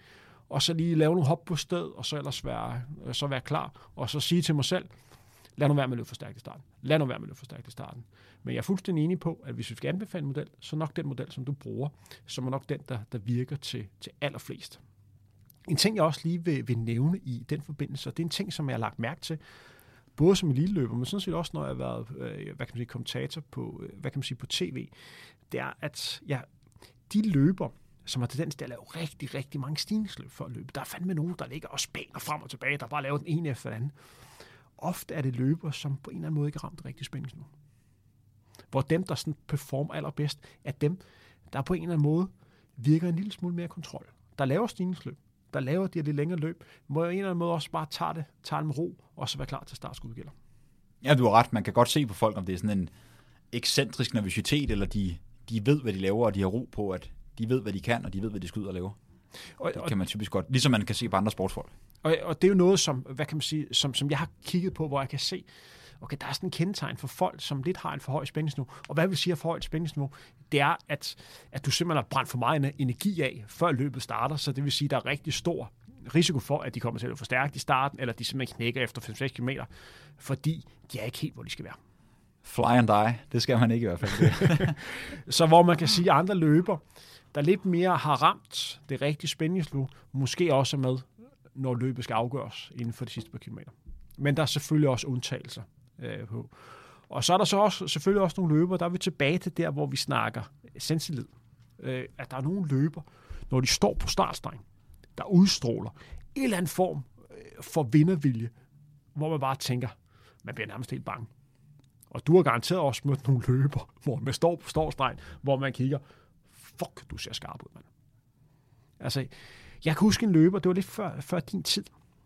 og så lige lave nogle hop på sted, og så ellers være, øh, så være klar, og så sige til mig selv, lad nu være med at løbe for stærkt i starten. Lad nu være med at løbe for stærkt i starten. Men jeg er fuldstændig enig på, at hvis vi skal anbefale en model, så nok den model, som du bruger, som er nok den, der, der virker til, til allerflest. En ting, jeg også lige vil, vil nævne i den forbindelse, og det er en ting, som jeg har lagt mærke til, både som eliteløber, men sådan set også, når jeg har været øh, hvad kan man sige, kommentator på, øh, hvad kan man sige, på tv, det er, at ja, de løber, som har tendens til at lave rigtig, rigtig mange stigningsløb for at løbe. Der er fandme nogen, der ligger og spænder frem og tilbage, der bare laver den ene efter den anden. Ofte er det løber, som på en eller anden måde ikke har ramt rigtig spændingsniveau. Hvor dem, der sådan performer allerbedst, er dem, der på en eller anden måde virker en lille smule mere kontrol. Der laver stigningsløb, der laver de her lidt længere løb, må jeg en eller anden måde også bare tage det, tage det med ro, og så være klar til startskud gælder. Ja, du har ret. Man kan godt se på folk, om det er sådan en ekscentrisk nervøsitet, eller de, de ved, hvad de laver, og de har ro på, at de ved, hvad de kan, og de ved, hvad de skal ud og lave. Og, Det kan man typisk godt, ligesom man kan se på andre sportsfolk. Og, og det er jo noget, som, hvad kan man sige, som, som jeg har kigget på, hvor jeg kan se, okay, der er sådan en kendetegn for folk, som lidt har en for høj spændingsniveau. Og hvad vil sige for højt spændingsniveau? Det er, at, at du simpelthen har brændt for meget energi af, før løbet starter, så det vil sige, at der er rigtig stor risiko for, at de kommer til at for stærkt i starten, eller de simpelthen knækker efter 5-6 km, fordi de er ikke helt, hvor de skal være. Fly and die, det skal man ikke i hvert fald. Så hvor man kan sige, at andre løber, der lidt mere har ramt det rigtige spændingsniveau, måske også med, når løbet skal afgøres inden for de sidste par kilometer. Men der er selvfølgelig også undtagelser øh, på. Og så er der så også, selvfølgelig også nogle løber, der er vi tilbage til der, hvor vi snakker sensillid. Øh, at der er nogle løber, når de står på startstreng, der udstråler en eller anden form øh, for vindervilje, hvor man bare tænker, man bliver nærmest helt bange. Og du har garanteret også mødt nogle løber, hvor man står på startstregen, hvor man kigger, fuck, du ser skarp ud, mand. Altså, jeg kan huske en løber, det var lidt før, før din tid,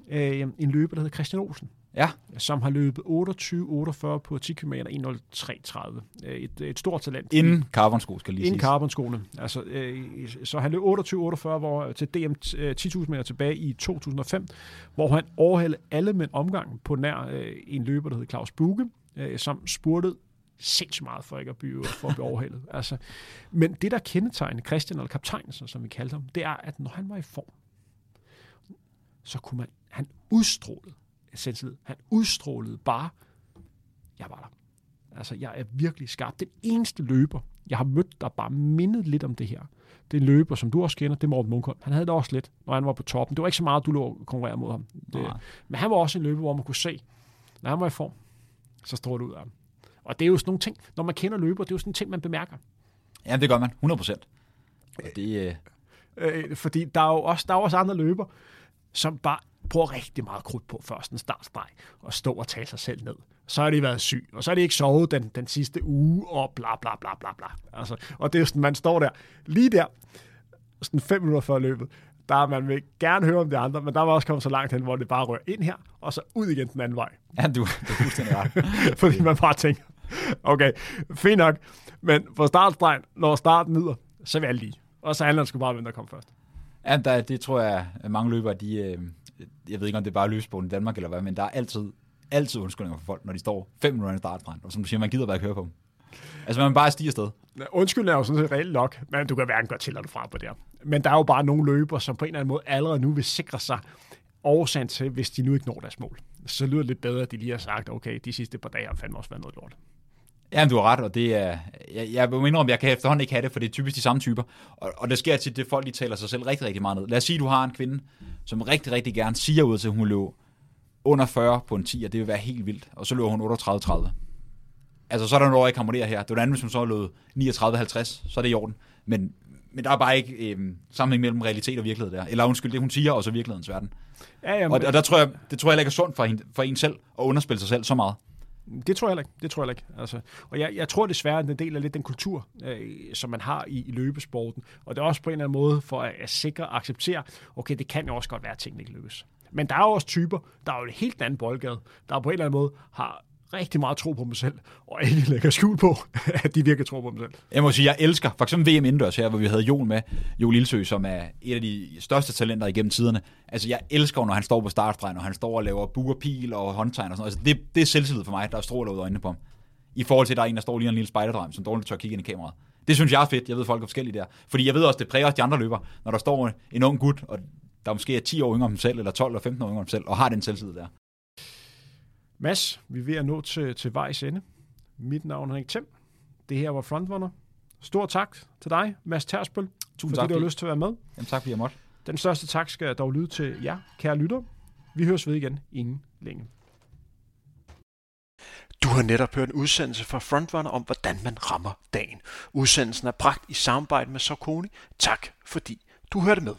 øh, en løber, der hedder Christian Olsen. Ja. Som har løbet 28-48 på 10 km 1.03.30. Øh, et, et stort talent. Inden carbonsko, skal lige Inden carbonskoene. Altså, øh, så han løb 28-48 hvor, til DM 10.000 meter tilbage i 2005, hvor han overhældte alle med en omgang på nær øh, en løber, der hed Claus Buge, øh, som spurtede sindssygt meget for ikke at blive, for at blive overhældet. Altså, men det, der kendetegnede Christian, eller kaptajnen, som vi kaldte ham, det er, at når han var i form, så kunne man, han udstrålede selvtillid. Han udstrålede bare, jeg var der. Altså, jeg er virkelig skarp. Den eneste løber, jeg har mødt, der bare mindet lidt om det her, det er en løber, som du også kender, det er Morten Munkholm. Han havde det også lidt, når han var på toppen. Det var ikke så meget, du lå konkurrere mod ham. Det, men han var også en løber, hvor man kunne se, når han var i form, så står det ud af ham. Og det er jo sådan nogle ting, når man kender løber, det er jo sådan en ting, man bemærker. Ja, det gør man, 100 procent. Det, øh... Øh, fordi der er jo også, der er også andre løber, som bare bruger rigtig meget krudt på først en startstreg, og stå og tage sig selv ned. Så har de været syg, og så har de ikke sovet den, den sidste uge, og bla bla bla bla bla. Altså, og det er sådan, man står der, lige der, sådan fem minutter før løbet, der man vil gerne høre om det andre, men der var også kommet så langt hen, hvor det bare rører ind her, og så ud igen den anden vej. Ja, du, du er fuldstændig ret. Fordi man bare tænker, okay, fint nok, men på startstregen, når starten nyder, så vil jeg lige. Og så handler det sgu bare hvem der kommer først. Ja, der, det tror jeg, mange løbere, de, øh, jeg ved ikke, om det er bare løsbogen i Danmark eller hvad, men der er altid, altid undskyldninger for folk, når de står fem minutter i startstregen, og som du siger, man gider bare køre på dem. Altså, man bare stiger afsted. Undskyld er jo sådan set reelt nok, men du kan hverken godt til du fra på det her. Men der er jo bare nogle løber, som på en eller anden måde allerede nu vil sikre sig årsagen til, hvis de nu ikke når deres mål. Så lyder det lidt bedre, at de lige har sagt, okay, de sidste par dage har fandme også været noget lort. Ja, du har ret, og det er, jeg, jeg vil indrømme, jeg kan efterhånden ikke have det, for det er typisk de samme typer. Og, og det sker til, det folk, de taler sig selv rigtig, rigtig meget ned. Lad os sige, at du har en kvinde, som rigtig, rigtig gerne siger ud til, at hun løb under 40 på en 10, og det vil være helt vildt. Og så løber hun 38-30. Altså, så er der noget, jeg ikke harmonerer her. Det er andet, hvis hun så løb 39-50, så er det i orden. Men, men der er bare ikke øh, sammenhæng mellem realitet og virkelighed der. Eller undskyld, det hun siger, og så virkelighedens verden. Ja, jamen, og, og der tror jeg, det tror jeg ikke er sundt for, hende, for en selv at underspille sig selv så meget. Det tror jeg ikke. Det tror jeg ikke. Altså, og jeg, jeg tror desværre, at det del af lidt den kultur, øh, som man har i, i løbesporten. Og det er også på en eller anden måde for at, at sikre og acceptere, okay, det kan jo også godt være, at tingene ikke lykkes. Men der er jo også typer, der er jo et helt andet boldgade, der på en eller anden måde har rigtig meget tro på mig selv, og ikke lægger skjul på, at de virkelig tror på mig selv. Jeg må sige, jeg elsker, for eksempel VM indendørs her, hvor vi havde Jon med, Joel Ildsø, som er et af de største talenter igennem tiderne. Altså, jeg elsker, når han står på startstregen, og han står og laver buerpil og håndtegn og sådan Altså, det, det er selvtillid for mig, der er stråler ud af øjnene på ham. I forhold til, at der er en, der står lige en lille spejderdrøm, som dårligt tør kigge ind i kameraet. Det synes jeg er fedt. Jeg ved, folk er forskellige der. Fordi jeg ved også, det præger også de andre løber, når der står en ung gut, og der måske er 10 år yngre om selv, eller 12 eller 15 år yngre om selv, og har den selvtillid der. Mads, vi er ved at nå til, til vejs ende. Mit navn er Henrik Thiem. Det her var Frontrunner. Stor tak til dig, Mads Tersbøl, Tusind fordi tak, du har lyst til at være med. Jamen tak, fordi jeg måtte. Den største tak skal dog lyde til jer, kære lytter. Vi høres ved igen inden længe. Du har netop hørt en udsendelse fra Frontrunner om, hvordan man rammer dagen. Udsendelsen er bragt i samarbejde med Sokoni. Tak fordi du hørte med.